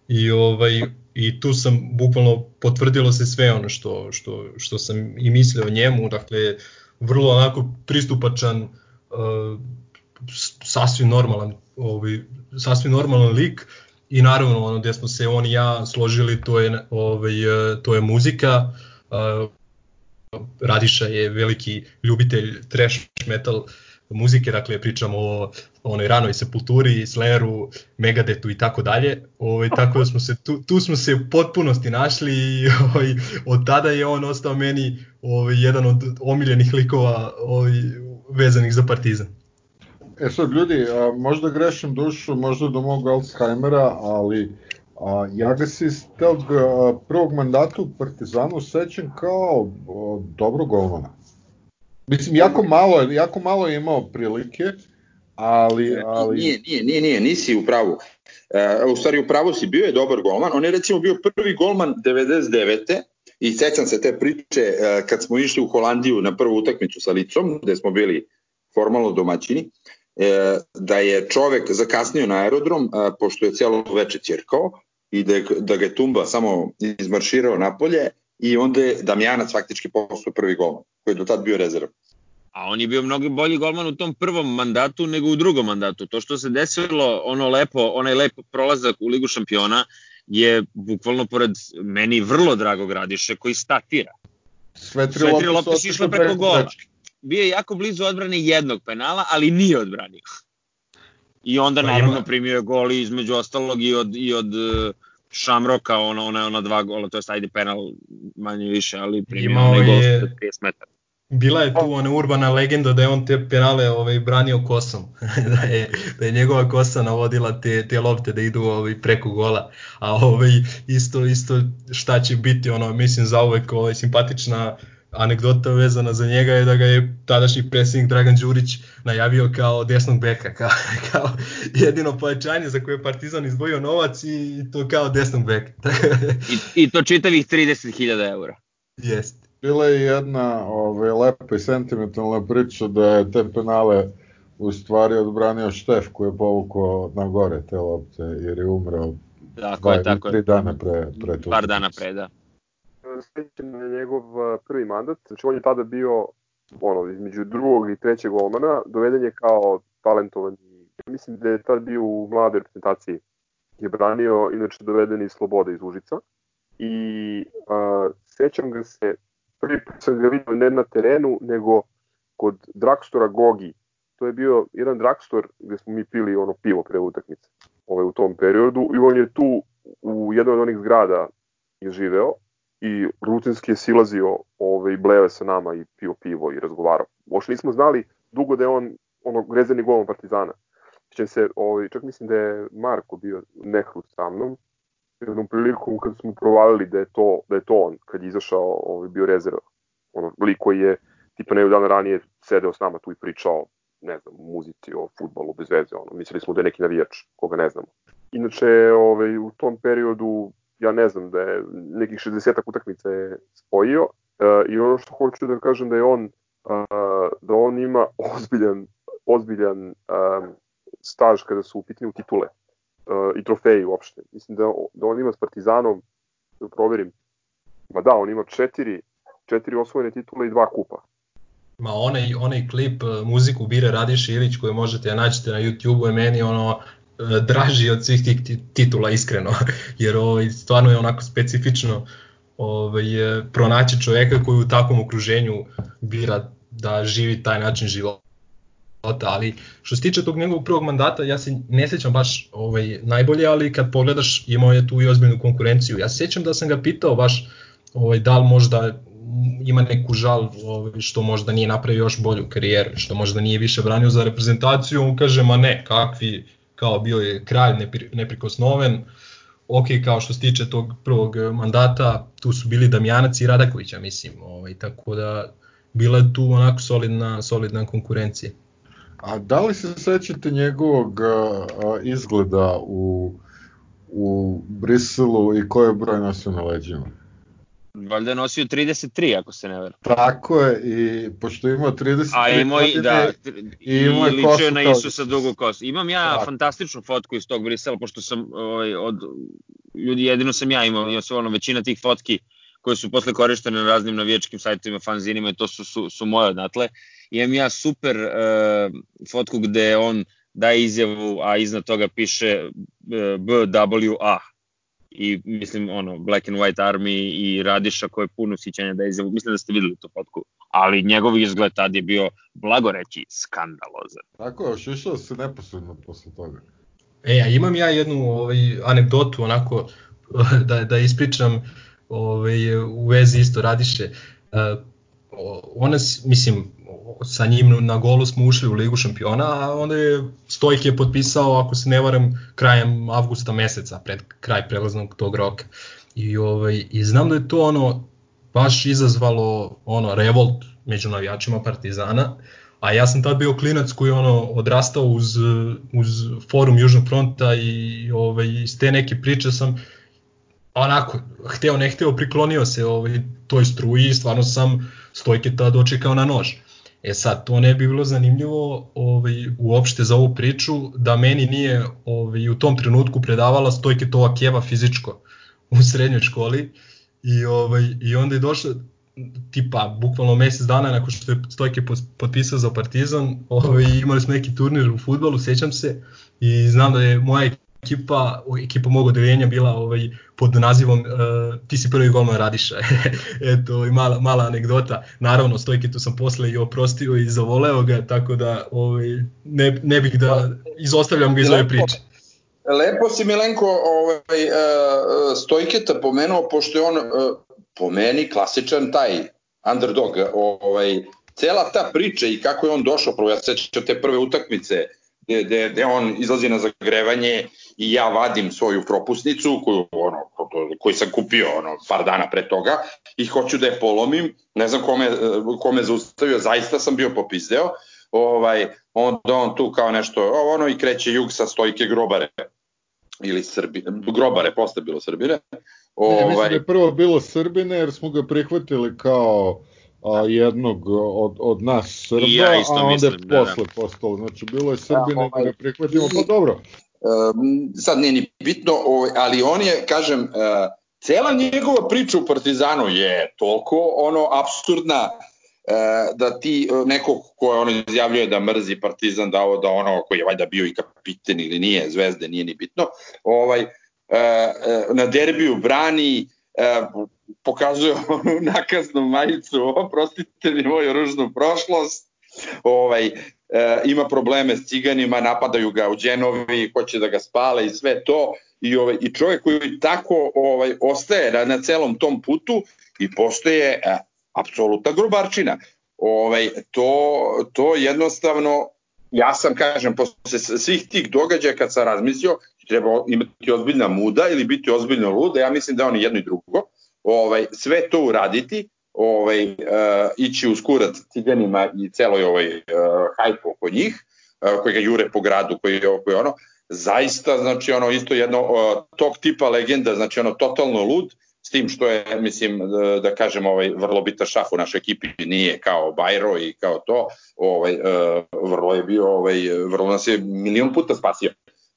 i ovaj i tu sam bukvalno potvrdilo se sve ono što, što, što sam i mislio o njemu, dakle vrlo onako pristupačan, uh, sasvim normalan, ovaj, sasvim normalan lik i naravno ono gde smo se on i ja složili to je ovaj to je muzika. Radiša je veliki ljubitelj trash metal muzike, dakle pričamo o onoj ranoj sepulturi, Slayeru, Megadetu i tako dalje. Ovaj tako da smo se tu, tu smo se u potpunosti našli i ovaj od tada je on ostao meni ovaj jedan od omiljenih likova ovaj vezanih za Partizan. E sad ljudi, a, možda grešim dušu, možda do mog Alzheimera, ali a, ja ga se iz tog a, prvog mandata u Partizanu sećam kao a, dobro golmana. Mislim, jako malo, jako malo je imao prilike, ali... E, ali... Nije, nije, nije, nije, nisi u pravu. E, u stvari u pravu si, bio je dobar golman. On je recimo bio prvi golman 99. I sećam se te priče e, kad smo išli u Holandiju na prvu utakmicu sa Licom, gde smo bili formalno domaćini, e, da je čovek zakasnio na aerodrom, e, pošto je celo veče ćerkao, i da, je, da ga je Tumba samo izmarširao napolje i onda je Damjanac faktički postao prvi golman, koji je do tad bio rezerv. A on je bio mnogo bolji golman u tom prvom mandatu nego u drugom mandatu. To što se desilo, ono lepo, onaj lepo prolazak u Ligu šampiona, je bukvalno pored meni vrlo drago gradiše koji statira. Sve tri, Sve tri lopte su išle preko gola. Bio je jako blizu odbrane jednog penala, ali nije odbranio. I onda pa naravno ima... primio je gol između ostalog i od, i od uh, Šamroka, ona, ona, ona dva gola, to je ajde penal manje više, ali primio Imao onaj gol je- sa 30 metara. Bila je tu ona urbana legenda da je on te penale ovaj, branio kosom, da, je, da je njegova kosa navodila te, te lopte da idu ovaj, preko gola, a ovaj, isto, isto šta će biti, ono, mislim za uvek ovaj, simpatična anegdota vezana za njega je da ga je tadašnji predsjednik Dragan Đurić najavio kao desnog beka, kao, kao jedino pojačanje za koje je Partizan izdvojio novac i, to kao desnog beka. I, I to čitavih 30.000 eura. Jest. Bila je jedna ovaj, lepa i sentimentalna priča da je te penale u stvari odbranio Štef koji je povukao na gore te lopte jer je umreo Tako dva je, tako tri je. dana pre, pre tu Par dana pre, da. Svećan je njegov prvi mandat, znači on je tada bio ono, između drugog i trećeg golmana, doveden je kao talentovan. Mislim da je tad bio u mlade reprezentaciji. Je branio, inače doveden iz Slobode iz Užica. I a, sećam ga se, prvi put sam ga vidio ne na terenu, nego kod Drakstora Gogi. To je bio jedan Drakstor gde smo mi pili ono pivo pre utakmice ovaj, u tom periodu i on je tu u jednoj od onih zgrada je živeo i rutinski je silazio ovaj, bleve sa nama i pio pivo i razgovarao. Uopšte nismo znali dugo da je on ono, grezani golom Partizana. Sjećam se, ovaj, čak mislim da je Marko bio nehru sa mnom, jednom prilikom kad smo provalili da je to, da je to on, kad je izašao ovaj, bio rezerva. Ono, lik koji je tipa neju dana ranije sedeo s nama tu i pričao, ne znam, o muzici, o futbolu, bez veze, ono, mislili smo da je neki navijač, koga ne znamo. Inače, ovaj, u tom periodu ja ne znam da je nekih 60 utakmica je spojio uh, i ono što hoću da kažem da je on uh, da on ima ozbiljan ozbiljan um, staž kada su u pitanju titule uh, i trofeji uopšte. Mislim da, da on ima s Partizanom, da proverim, ma da, on ima četiri, četiri osvojene titule i dva kupa. Ma onaj, onaj klip, e, muziku bire Radiš Ilić koju možete da nađete na YouTube-u je meni ono e, draži od svih tih ti- titula iskreno, jer ovaj, stvarno je onako specifično ovaj, e, pronaći čoveka koji u takvom okruženju bira da živi taj način života. Ali što se tiče tog njegovog prvog mandata, ja se ne sećam baš ovaj, najbolje, ali kad pogledaš imao je tu i ozbiljnu konkurenciju. Ja se sećam da sam ga pitao baš ovaj, da li možda ima neku žal ovaj, što možda nije napravio još bolju karijeru, što možda nije više branio za reprezentaciju, on kaže ma ne, kakvi, kao bio je kralj nepri, neprikosnoven, ok, kao što se tiče tog prvog mandata, tu su bili Damjanac i Radakovića, mislim, ovaj, tako da bila je tu onako solidna, solidna konkurencija. A da li se sećate njegovog a, a, izgleda u, u Briselu i koji je broj nosio na leđima? Valjda je nosio 33, ako se ne vera. Tako je, i pošto ima 30 A imao i, da, i, i ličio je na Isusa dugo kosu. Imam ja Tako. fantastičnu fotku iz tog Brisela, pošto sam ovaj, od ljudi, jedino sam ja imao, imao sam ono, većina tih fotki koje su posle korištene na raznim navijačkim sajtovima, fanzinima i to su, su, su moje odatle. Imam ja super uh, fotku gde on daje izjavu, a iznad toga piše uh, BWA i mislim ono Black and White Army i Radiša koji je puno sićanja da je izjavu, mislim da ste videli tu fotku, ali njegov izgled tad je bio blagoreći skandalozan. Tako je, ošišao se neposredno posle toga. E, a imam ja jednu ovaj, anegdotu onako da, da ispričam ovaj, u vezi isto Radiše. Uh, ona, mislim, sa njim na golu smo ušli u Ligu šampiona, a onda je Stojk je potpisao, ako se ne varam, krajem avgusta meseca, pred kraj prelaznog tog roka. I, ovaj, I znam da je to ono baš izazvalo ono revolt među navijačima Partizana, a ja sam tad bio klinac koji ono odrastao uz, uz forum Južnog fronta i ovaj, iz te neke priče sam onako, hteo ne hteo priklonio se ovaj, toj struji i stvarno sam stojke tad očekao na nož. E sad, to ne bi bilo zanimljivo ovaj, uopšte za ovu priču da meni nije ovaj, u tom trenutku predavala stojke tova keva fizičko u srednjoj školi i, ovaj, i onda je došlo tipa bukvalno mesec dana nakon što je Stojke potpisao za Partizan, ovaj, imali smo neki turnir u futbolu, sećam se, i znam da je moja ekipa, ekipa mog odeljenja bila ovaj, pod nazivom uh, ti si prvi golman Radiša. Eto, ovaj, mala, mala anegdota. Naravno, Stojke tu sam posle i oprostio i zavoleo ga, tako da ovaj, ne, ne bih da izostavljam ga iz ove priče. lepo si Milenko ovaj, uh, Stojketa pomenuo, pošto je on uh, po meni klasičan taj underdog. Ovaj, cela ta priča i kako je on došao, prvo ja sećam te prve utakmice, gde, gde, gde on izlazi na zagrevanje i ja vadim svoju propusnicu koju, ono, koju sam kupio ono, par dana pre toga i hoću da je polomim, ne znam kome, kome zaustavio, zaista sam bio popizdeo, ovaj, onda on tu kao nešto, ono i kreće jug sa stojke grobare ili Srbi, grobare, posle bilo Srbine. Ovaj... Ne, mislim da je prvo bilo Srbine jer smo ga prihvatili kao a, jednog od, od nas Srba, ja a onda mislim, je da, posle da. postalo. Znači, bilo je Srbine ja, ovaj, da prihvatimo, pa dobro. Um, sad nije ni bitno, ovaj, ali on je, kažem, uh, cela njegova priča u Partizanu je toliko ono absurdna uh, da ti uh, neko ko je ono izjavljuje da mrzi Partizan, da ovo, da ono koji je valjda bio i kapiten ili nije, zvezde, nije ni bitno, ovaj, na derbiju brani pokazuje onu nakaznu majicu, oprostite mi moju ružnu prošlost, ovaj, e, ima probleme s ciganima, napadaju ga u Đenovi, hoće da ga spale i sve to, i, ovaj, i čovjek koji tako ovaj, ostaje na, na celom tom putu i postoje e, apsolutna grubarčina. Ovaj, to, to jednostavno, ja sam, kažem, posle svih tih događaja kad sam razmislio, treba imati ozbiljna muda ili biti ozbiljno luda, ja mislim da oni jedno i drugo, ovaj, sve to uraditi, ovaj, uh, ići uz kurat ciganima i celoj ovaj uh, hajpu oko njih, uh, koji ga jure po gradu, koji je koji ono, zaista, znači ono isto jedno uh, tog tipa legenda, znači ono totalno lud, s tim što je, mislim, da, kažem, ovaj, vrlo bitan šaf u našoj ekipi, nije kao Bajro i kao to, ovaj, vrlo je bio, ovaj, vrlo nas je milion puta spasio.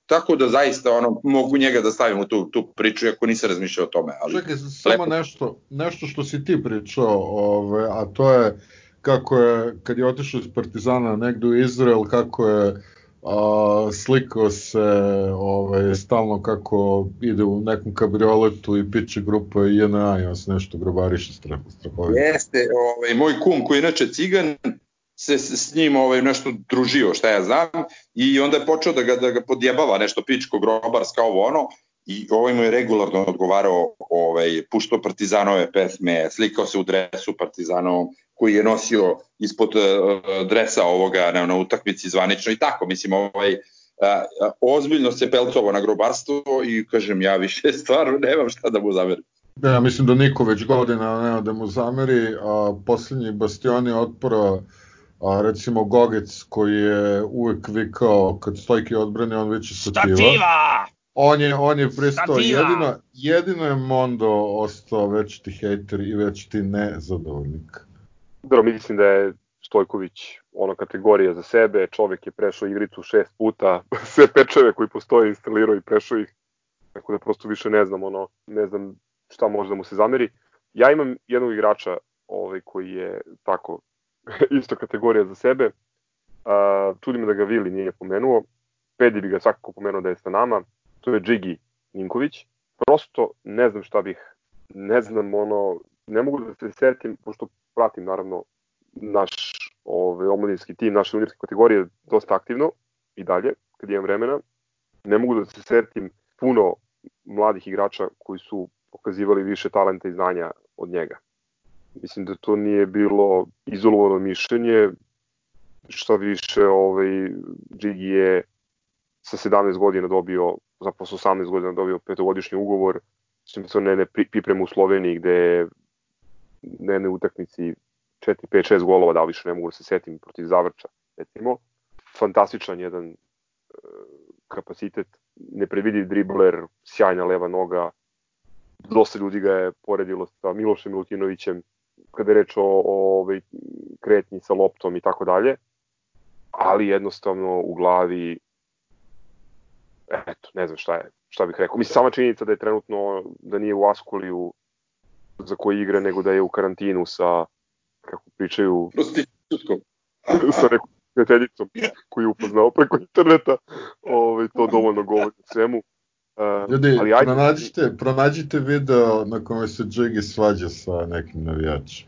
Tako da zaista ono, mogu njega da stavim u tu, tu priču, ako nisam razmišljao o tome. Ali Čekaj, samo nešto, nešto što si ti pričao, ove, a to je kako je, kad je otišao iz Partizana negde u Izrael, kako je a, slikao se ovaj, stalno kako ide u nekom kabrioletu i piće grupa i on se nešto grobariše strahovito. Jeste, ovaj, moj kum koji je inače cigan, se s njim ovaj, nešto družio, šta ja znam, i onda je počeo da ga, da ga podjebava nešto pičko, grobarska, ovo ono, i ovaj mu je regularno odgovarao, ovaj, puštao partizanove pesme, slikao se u dresu partizanovom, koji je nosio ispod uh, dresa ovoga na, na utakmici zvanično i tako, mislim, ovaj, uh, ozbiljno se pelcovo na grobarstvo i kažem, ja više stvarno nemam šta da mu zamerim. Ja mislim da niko već godina nema da mu zameri, a poslednji bastioni otpora a recimo Gogec koji je uvek vikao kad stojke odbrane on već stativa. Stativa! On je, on je prestao, jedino, jedino je Mondo ostao već ti hejter i već ti nezadovoljnik. Dobro, mislim da je Stojković ono kategorija za sebe, čovek je prešao igricu šest puta, sve pečeve koji postoje instalirao i prešao ih, tako da prosto više ne znam, ono, ne znam šta može da mu se zameri. Ja imam jednog igrača ovaj, koji je tako isto kategorija za sebe. Uh, čudi me da ga Vili nije pomenuo. Pedi bi ga svakako pomenuo da je sa nama. To je Džigi Ninković. Prosto ne znam šta bih, ne znam ono, ne mogu da se setim, pošto pratim naravno naš ovaj, omladinski tim, naše juniorske kategorije dosta aktivno i dalje, kad imam vremena. Ne mogu da se setim puno mladih igrača koji su pokazivali više talenta i znanja od njega. Mislim da to nije bilo izolovano mišljenje, šta više, ovaj, Džigi je sa 17 godina dobio, zapravo sa 18 godina dobio petogodišnji ugovor, mislim da ne, ne pripremu u Sloveniji gde je jednoj utakmici 4, 5, 6 golova dao više, ne mogu da se setim protiv Zavrča, recimo. Fantastičan jedan e, kapacitet, neprevidiv dribler, sjajna leva noga, dosta ljudi ga je poredilo sa Milošem Milutinovićem, kada je reč o, o ovaj, kretnji sa loptom i tako dalje, ali jednostavno u glavi eto, ne znam šta je, šta bih rekao. Mislim, sama činjenica da je trenutno, da nije u Askuliju za koji igra, nego da je u karantinu sa, kako pričaju, sa nekom prijateljicom koju je upoznao preko interneta, ovaj, to dovoljno govori svemu. Uh, Ljudi, ali ajde... pronađite, pronađite video na kome se Džegi svađa sa nekim navijačem.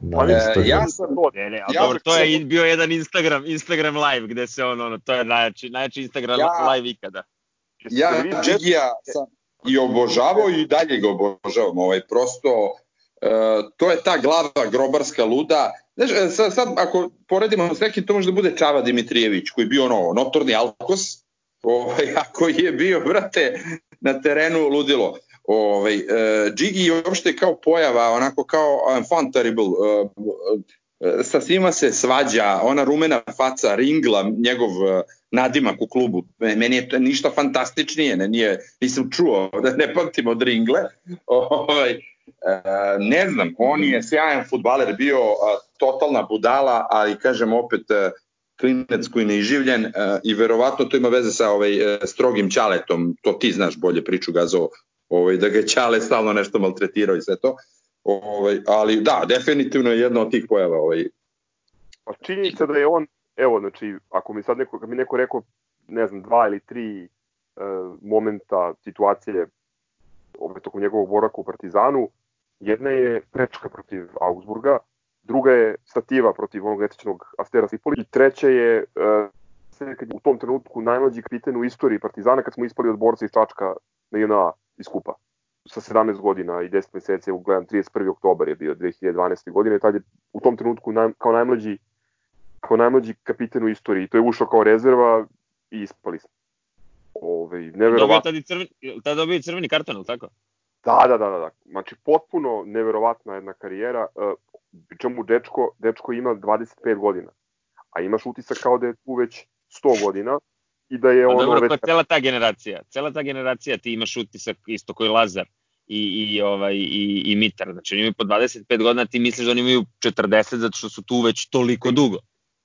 Na pa, e, ja sam ne, ne, ja dobro, to je bio jedan Instagram Instagram live gde se on ono to je najjači najjači Instagram ja, live ikada. ja Džigija sam i obožavao i dalje ga obožavam, ovaj, prosto uh, to je ta glava grobarska luda, Znaš, e, sad, sad ako poredimo s nekim, to može da bude Čava Dimitrijević, koji je bio ono, notorni alkos, ovaj, a koji je bio, brate, na terenu ludilo. Ovaj, uh, Džigi je uopšte kao pojava, onako kao um, fun terrible, uh, sa svima se svađa, ona rumena faca, ringla, njegov nadimak u klubu. Meni je to ništa fantastičnije, ne, nije, nisam čuo, da ne pamtim od ringle. Ovaj, ne znam, on je sjajan futbaler, bio totalna budala, ali kažem opet klinec koji ne iživljen i verovatno to ima veze sa ovaj, strogim čaletom, to ti znaš bolje priču Gazo, ovaj, da ga Ćale stalno nešto maltretirao i sve to. Ovaj, ali da, definitivno je jedna od tih pojava. Ovaj. Pa činjenica da je on, evo, znači, ako mi sad neko, mi neko rekao, ne znam, dva ili tri e, momenta, situacije ovaj, tokom njegovog boraka u Partizanu, jedna je prečka protiv Augsburga, druga je stativa protiv onog etičnog Astera Sipoli i treća je e, kad je u tom trenutku najmlađi kapiten u istoriji Partizana kad smo ispali od borca iz Čačka na JNA iz Kupa sa 17 godina i 10 meseci, evo gledam 31. oktobar je bio 2012. godine, tad je u tom trenutku naj, kao najmlađi kao najmlađi kapiten u istoriji. To je ušao kao rezerva i ispali smo. Ove, neverovatno. Dobio tad i crveni, tad dobio i crveni karton, ili tako? Da, da, da, da, da. Znači, potpuno neverovatna jedna karijera. Uh, čemu dečko, dečko ima 25 godina, a imaš utisak kao da je tu već 100 godina i da je pa ono... Dobro, već... pa cela ta generacija, cela ta generacija ti imaš utisak isto koji Lazar i, i, ovaj, i, i Mitar. Znači, oni imaju po 25 godina, ti misliš da oni imaju 40 zato što su tu već toliko dugo.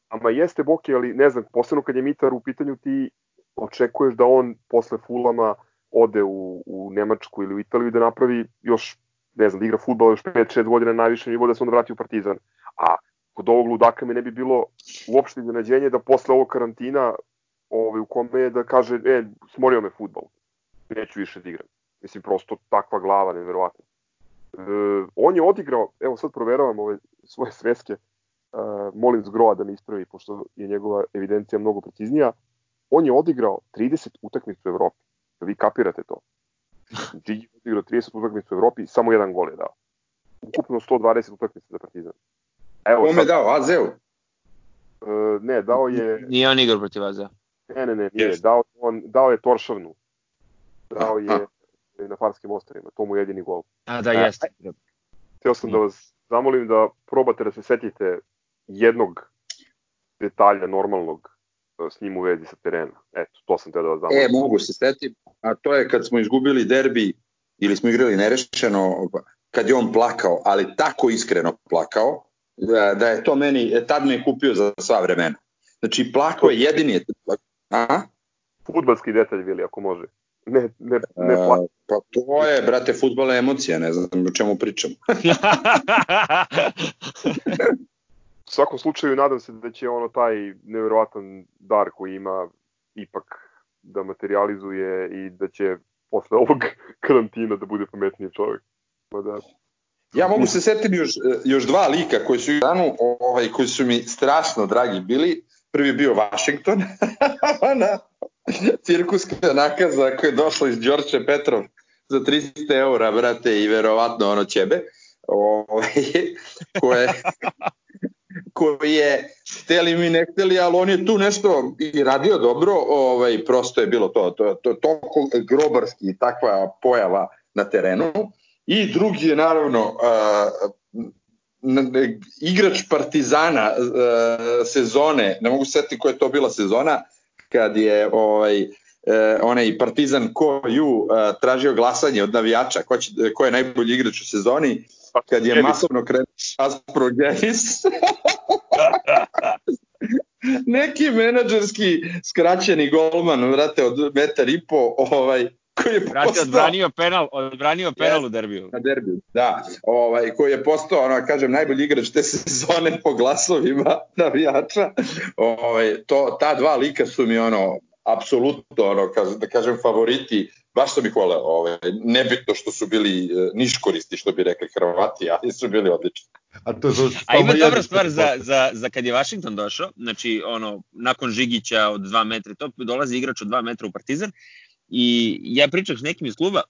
Ama jeste Boki, ali ne znam, posebno kad je Mitar u pitanju ti očekuješ da on posle Fulama ode u, u Nemačku ili u Italiju da napravi još, ne znam, da igra futbol još 5-6 godina na najvišem nivou da se onda vrati u Partizan. A kod ovog ludaka mi ne bi bilo uopšte iznenađenje da posle ovog karantina ovaj, u kome je da kaže, e, smorio me futbol, neću više da igram. Mislim, prosto takva glava, nevjerovatno. E, on je odigrao, evo sad proveravam ove svoje sveske, e, molim Zgroa da me ispravi, pošto je njegova evidencija mnogo preciznija, on je odigrao 30 utakmica u Evropi. Da vi kapirate to. Digi je odigrao 30 utakmica u Evropi, samo jedan gol je dao. Ukupno 120 utakmica za Partizan. Evo, Kome je dao? Azeu? E, ne, dao je... Nije on igrao protiv Azea. Ne, ne, ne, nije. Yes. Dao, on, dao je Toršavnu. Dao je A. na Farskim ostrovima. To mu je jedini gol. A, da, jeste. Htio sam da vas zamolim da probate da se setite jednog detalja normalnog e, s njim u vezi sa terena. Eto, to sam te da vas zamolim. E, mogu se setiti, a to je kad smo izgubili derbi ili smo igrali nerešeno, kad je on plakao, ali tako iskreno plakao, da, da je to meni, e, tad me je kupio za sva vremena. Znači, plako je jedini je A? Futbalski detalj, Vili, ako može. Ne, ne, ne plako. Uh, pa to je, brate, futbol je emocija, ne znam o čemu pričam. U svakom slučaju nadam se da će ono taj neverovatan dar koji ima ipak da materializuje i da će posle ovog karantina da bude pametniji čovjek. Ma da, Ja mogu se setiti još, još dva lika koji su danu, ovaj, koji su mi strašno dragi bili. Prvi bio Washington, ona cirkuska nakaza koja je došla iz Đorče Petrov za 300 eura, brate, i verovatno ono ćebe, ovaj, koje, koji je hteli mi ne hteli, ali on je tu nešto i radio dobro, ovaj, prosto je bilo to, to, to, toliko grobarski takva pojava na terenu. I drugi je naravno uh, igrač Partizana uh, sezone, ne mogu setiti koja je to bila sezona, kad je ovaj, uh, onaj Partizan ko ju uh, tražio glasanje od navijača, ko, će, ko je najbolji igrač u sezoni, kad je masovno krenuo Aspro Genis. Neki menadžerski skraćeni golman, vrate, od metar i po, ovaj, koji je postao... odbranio penal, odbranio penal u derbiju. Na derbiju, da. Ovaj, koji je postao, ono, kažem, najbolji igrač te sezone po glasovima navijača. Ovaj, to, ta dva lika su mi, ono, apsolutno, ono, da kažem, favoriti baš sam ih voleo, ovaj, nebitno što su bili e, niškoristi, što bi rekli Hrvati, ali su bili odlični. A, to, to, A ima dobra stvar za, za, za kad je Washington došao, znači ono, nakon Žigića od 2 metra, to dolazi igrač od 2 metra u Partizan I ja pričam s nekim iz kluba,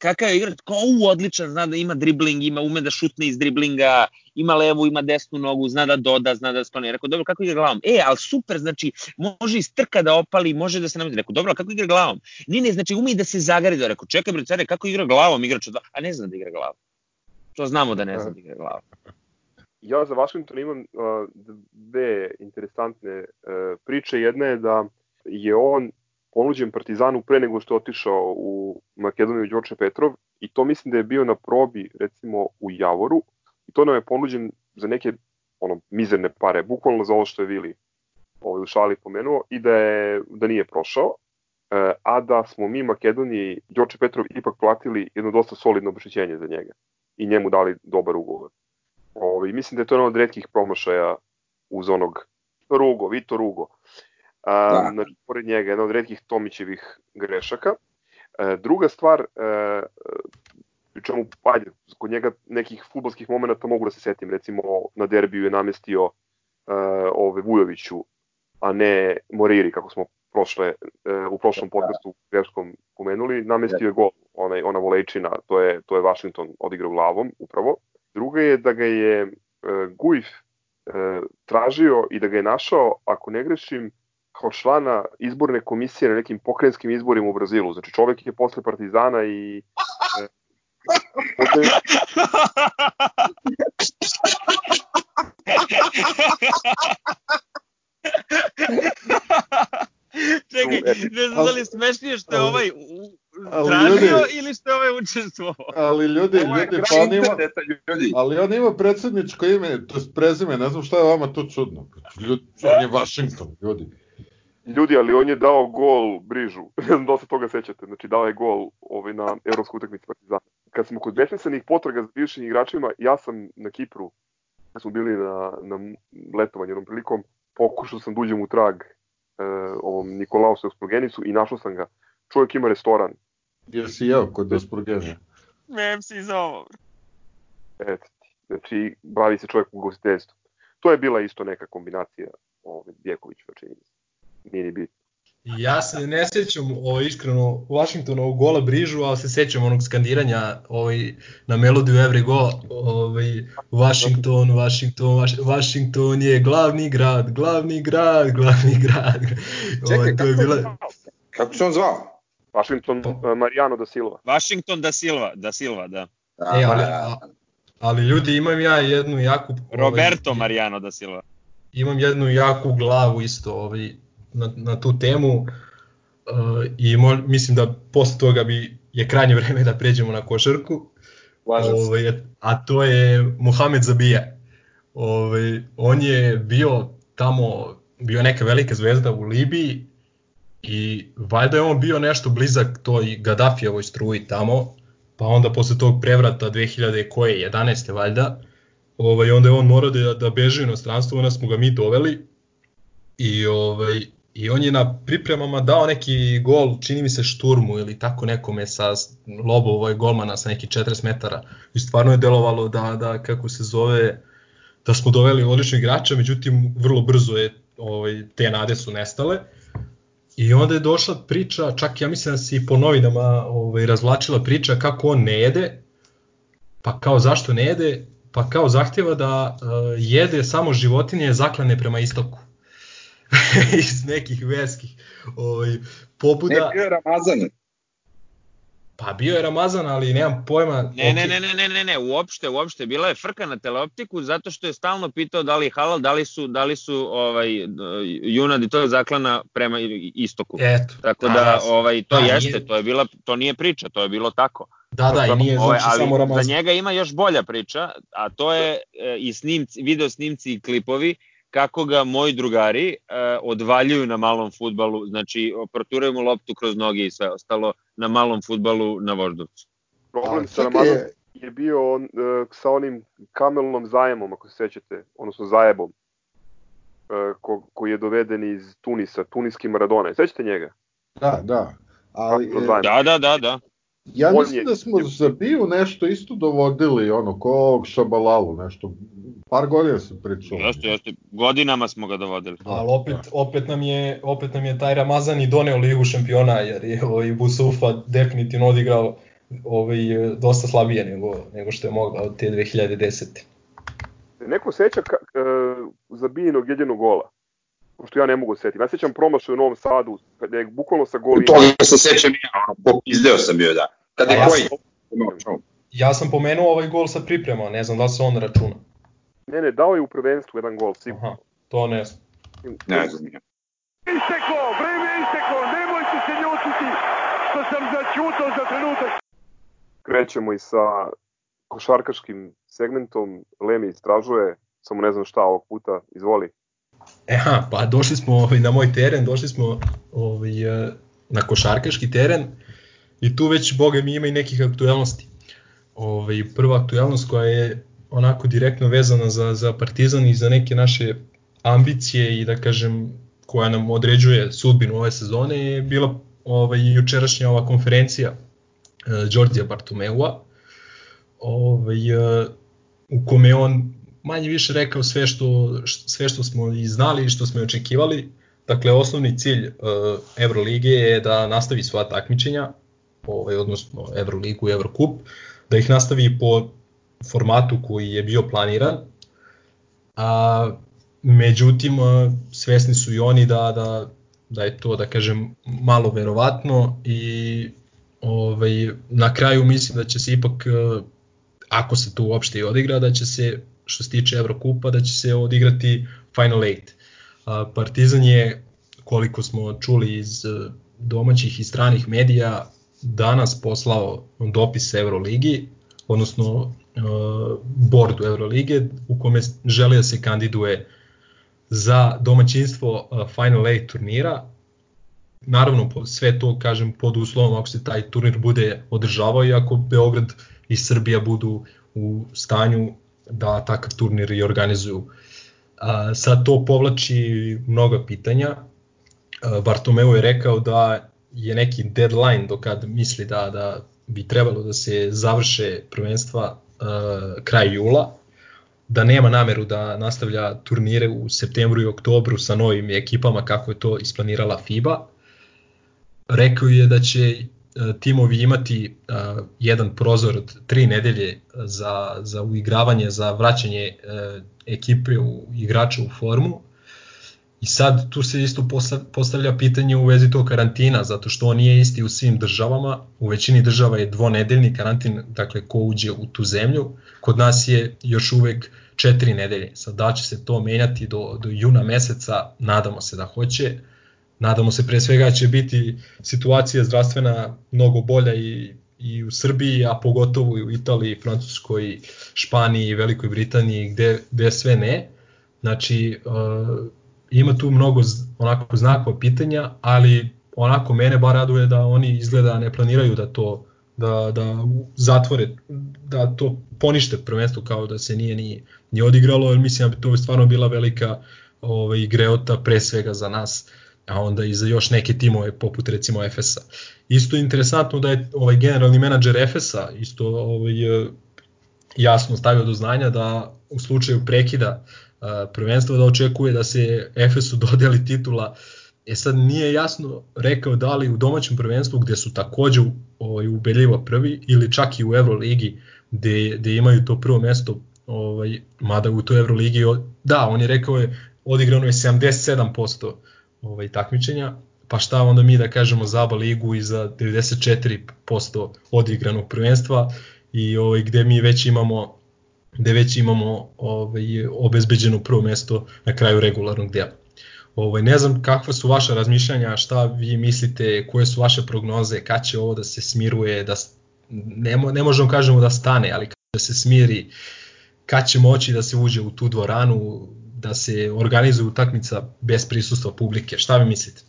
kakav je igrač, kao u odličan, zna da ima dribling, ima ume da šutne iz driblinga, ima levu, ima desnu nogu, zna da doda, zna da skloni. Rekao, dobro, kako igra glavom? E, ali super, znači, može iz trka da opali, može da se namesti. Rekao, dobro, kako igra glavom? Ne, ne, znači, ume i da se zagari. Da rekao, čekaj, bre, care, kako igra glavom igrač od... A ne zna da igra glavom. To znamo da ne zna da igra glavom. Ja za Washington imam uh, dve interesantne uh, priče. Jedna je da je on ponuđen Partizanu pre nego što je otišao u Makedoniju Đorče Petrov i to mislim da je bio na probi recimo u Javoru i to nam je ponuđen za neke ono mizerne pare, bukvalno za ovo što je Vili ovaj, u šali pomenuo i da, je, da nije prošao, e, a da smo mi Makedoniji Đorče Petrov ipak platili jedno dosta solidno obešećenje za njega i njemu dali dobar ugovor. Ovaj, mislim da je to jedan od redkih promašaja uz onog Rugo, Vito Rugo. A, da. znači, pored njega, jedna od redkih Tomićevih grešaka. E, druga stvar, e, pri čemu, pajde, kod njega nekih futbolskih momenta mogu da se setim, recimo na derbiju je namestio e, ove Vujoviću, a ne Moriri, kako smo prošle, e, u prošlom da. podcastu greškom pomenuli, namestio je gol, onaj, ona volejčina, to je, to je Washington odigrao glavom, upravo. Druga je da ga je e, Gujf e, tražio i da ga je našao, ako ne grešim, kao člana izborne komisije na nekim pokrajinskim izborima u Brazilu. Znači čovek je posle Partizana i... E, Čekaj, ne znam da li smešnije što je ovaj tražio ljudi, ili što je ovaj učestvovao. Ali ljudi, ljudi, pa on ima, ali on ima predsedničko ime, to je prezime, ne znam šta je vama to čudno. Ljudi, on je Washington, ljudi. Ljudi, ali on je dao gol Brižu. Ne znam da se toga sećate. Znači, dao je gol ovaj, na evropsku utakmicu Partizana. Kad smo kod besmislenih potraga za bivšim igračima, ja sam na Kipru, kad smo bili na, na letovanju jednom prilikom, pokušao sam da uđem u trag e, ovom Nikolausu Esprogenicu i našao sam ga. Čovjek ima restoran. Jesi jeo kod Esprogena? Mem si za ovo. Eto ti. Znači, bavi se čovjek u gostiteljstvu. To je bila isto neka kombinacija ovaj, Djekovića, čini mi nije ni bitno. Ja se ne sećam ovo, iskreno Washingtonovog gola Brižu, ali se sećam onog skandiranja ovaj, na melodiju Every Go, ovaj, Washington, Washington, Washington je glavni grad, glavni grad, glavni grad. Čekaj, ovaj, to je bila... kako se on zvao? Washington uh, Mariano da Silva. Washington da Silva, da Silva, da. E, ali, ali ljudi, imam ja jednu jaku... Roberto ovaj, Mariano da Silva. Imam jednu jaku glavu isto, ovaj, na, na tu temu uh, i mo, mislim da posle toga bi je krajnje vreme da pređemo na košarku. Ovaj, a to je Mohamed Zabija. Ovaj, on je bio tamo, bio neka velika zvezda u Libiji i valjda je on bio nešto blizak toj Gaddafijevoj struji tamo, pa onda posle tog prevrata 2000 koje 11. valjda, ovaj, onda je on morao da, da beže u inostranstvo, onda smo ga mi doveli i ovaj, I on je na pripremama dao neki gol, čini mi se šturmu ili tako nekome sa lobo ovaj golmana sa neki 40 metara. I stvarno je delovalo da, da kako se zove, da smo doveli odličnog igrača, međutim vrlo brzo je ovaj, te nade su nestale. I onda je došla priča, čak ja mislim da se i po novinama ovaj, razvlačila priča kako on ne jede, pa kao zašto ne jede, pa kao zahtjeva da uh, jede samo životinje zaklane prema istoku. iz nekih verskih ovaj, pobuda. Ne, bio je Ramazan. Pa bio je Ramazan, ali nemam pojma. Ne, ne, ne, ne, ne, ne, ne, uopšte, uopšte. Bila je frka na teleoptiku zato što je stalno pitao da li je halal, da li su, da li su ovaj, junadi, to je zaklana prema istoku. Eto. Tako da, da ovaj, to da, jeste, nije... to je bila, to nije priča, to je bilo tako. Da, da, i nije znači ovaj, ali samo Ramazan. Za njega ima još bolja priča, a to je e, i snimci, video snimci i klipovi kako ga moji drugari e, odvaljuju na malom futbalu, znači proturaju mu loptu kroz noge i sve ostalo na malom futbalu na Voždovcu. Problem sa Ramazanom je bio on, e, sa onim kamelnom zajemom, ako se sećate, odnosno zajebom, e, ko, koji je doveden iz Tunisa, tuniski Maradona. Sećate njega? Da, da. Ali, e, da, da, da, da. Ja On mislim je- da smo za Biju nešto isto dovodili, ono, ko ovog Šabalalu, nešto, par godina se pričalo. Jeste, jeste. Godinama smo ga dovodili. Ali opet, opet, nam je, opet nam je taj Ramazan i doneo ligu šampiona, jer je ovaj, Busufa definitivno odigrao ovaj, dosta slabije nego, nego što je mogla od te 2010. Neko seća ka, e, za Bijinog jedinog gola? Pošto ja ne mogu setiti. Ja sećam promašaj u Novom Sadu, kada je bukvalno sa golima. Toga se sećam ja, ono, popizdeo sam bio, da. Kada je ja koji? Ja sam pomenuo ovaj gol sa priprema, ne znam da li se on računa. Ne, ne, dao je u prvenstvu jedan gol, sigurno. Aha, to ne znam. Ne znam ja. Isteklo, vreme je isteklo, nemojte se ljutiti što sam začutao za trenutak. Krećemo i sa košarkaškim segmentom. Lemi istražuje, samo ne znam šta ovog puta, izvoli. Eha, pa došli smo ovaj, na moj teren, došli smo ovaj, eh, na košarkaški teren i tu već, boga mi, ima i nekih aktuelnosti. Ovaj, prva aktuelnost koja je onako direktno vezana za, za Partizan i za neke naše ambicije i da kažem koja nam određuje sudbinu ove sezone je bila ovaj, jučerašnja ova konferencija uh, Đorđija Bartomeua ovaj, uh, u kome on manje više rekao sve što, sve što smo i znali i što smo i očekivali. Dakle, osnovni cilj uh, Evrolige je da nastavi sva takmičenja, ovaj, odnosno Evroligu i Evrokup, da ih nastavi po formatu koji je bio planiran, a međutim svesni su i oni da, da, da je to, da kažem, malo verovatno i ovaj, na kraju mislim da će se ipak, ako se to uopšte i odigra, da će se što se tiče Evrokupa, da će se odigrati Final Eight. Partizan je, koliko smo čuli iz domaćih i stranih medija, danas poslao dopis Euroligi, odnosno e, bordu Eurolige, u kome želi da se kandiduje za domaćinstvo e, Final Eight turnira. Naravno, sve to, kažem, pod uslovom ako se taj turnir bude održavao i ako Beograd i Srbija budu u stanju da takav turnir i organizuju. A, sad to povlači mnoga pitanja. A, Bartomeu je rekao da je neki deadline do kad misli da, da bi trebalo da se završe prvenstva a, kraj jula, da nema nameru da nastavlja turnire u septembru i oktobru sa novim ekipama kako je to isplanirala FIBA. Rekao je da će timovi imati uh, jedan prozor od tri nedelje za, za uigravanje, za vraćanje uh, ekipe u igrača u formu. I sad tu se isto postavlja pitanje u vezi tog karantina, zato što on nije isti u svim državama. U većini država je dvonedeljni karantin, dakle ko uđe u tu zemlju. Kod nas je još uvek četiri nedelje. Sad da će se to menjati do, do juna meseca, nadamo se da hoće. Nadamo se pre svega će biti situacija zdravstvena mnogo bolja i, i u Srbiji, a pogotovo i u Italiji, Francuskoj, Španiji, Velikoj Britaniji, gde, gde sve ne. Znači, uh, ima tu mnogo onako znakova pitanja, ali onako mene bar raduje da oni izgleda ne planiraju da to da, da zatvore, da to ponište prvenstvo kao da se nije ni, ni odigralo, jer mislim da bi to stvarno bila velika ovaj, greota pre svega za nas a onda i za još neke timove poput recimo Efesa. Isto je interesantno da je ovaj generalni menadžer Efesa isto ovaj, jasno stavio do znanja da u slučaju prekida prvenstva da očekuje da se Efesu dodeli titula. E sad nije jasno rekao da li u domaćem prvenstvu gde su takođe ovaj, ubedljivo prvi ili čak i u Euroligi gde, gde imaju to prvo mesto ovaj, mada u toj Euroligi da, on je rekao je odigrano je 77% ovaj, takmičenja, pa šta onda mi da kažemo za ABA ligu i za 94% odigranog prvenstva? I ovaj, gde mi već imamo gde već imamo ovaj, obezbeđeno prvo mesto na kraju regularnog dela. Ovaj, ne znam kakva su vaša razmišljanja, šta vi mislite, koje su vaše prognoze, kad će ovo da se smiruje, da ne, ne možemo kažemo da stane, ali da se smiri, kad će moći da se uđe u tu dvoranu, da se organizuje utakmica bez prisustva publike. Šta vi mislite?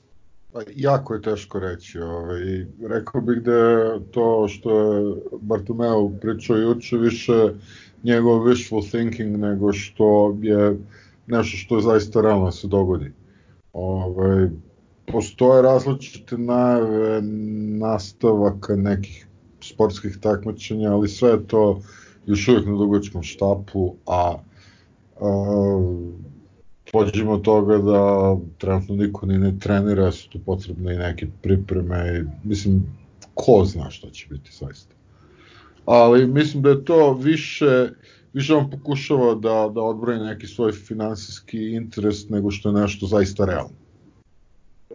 Pa, jako je teško reći. Ovaj. Rekao bih da to što je Bartomeu pričao juče više njegov wishful thinking nego što je nešto što je zaista realno da se dogodi. Ovaj, postoje različite najave nastavaka nekih sportskih takmičenja, ali sve je to još uvijek na dugačkom štapu, a, a pođemo od toga da trenutno niko ni ne trenira, su tu potrebne i neke pripreme, i, mislim, ko zna šta će biti zaista. Ali mislim da je to više, više on pokušava da, da odbroji neki svoj finansijski interes nego što je nešto zaista realno.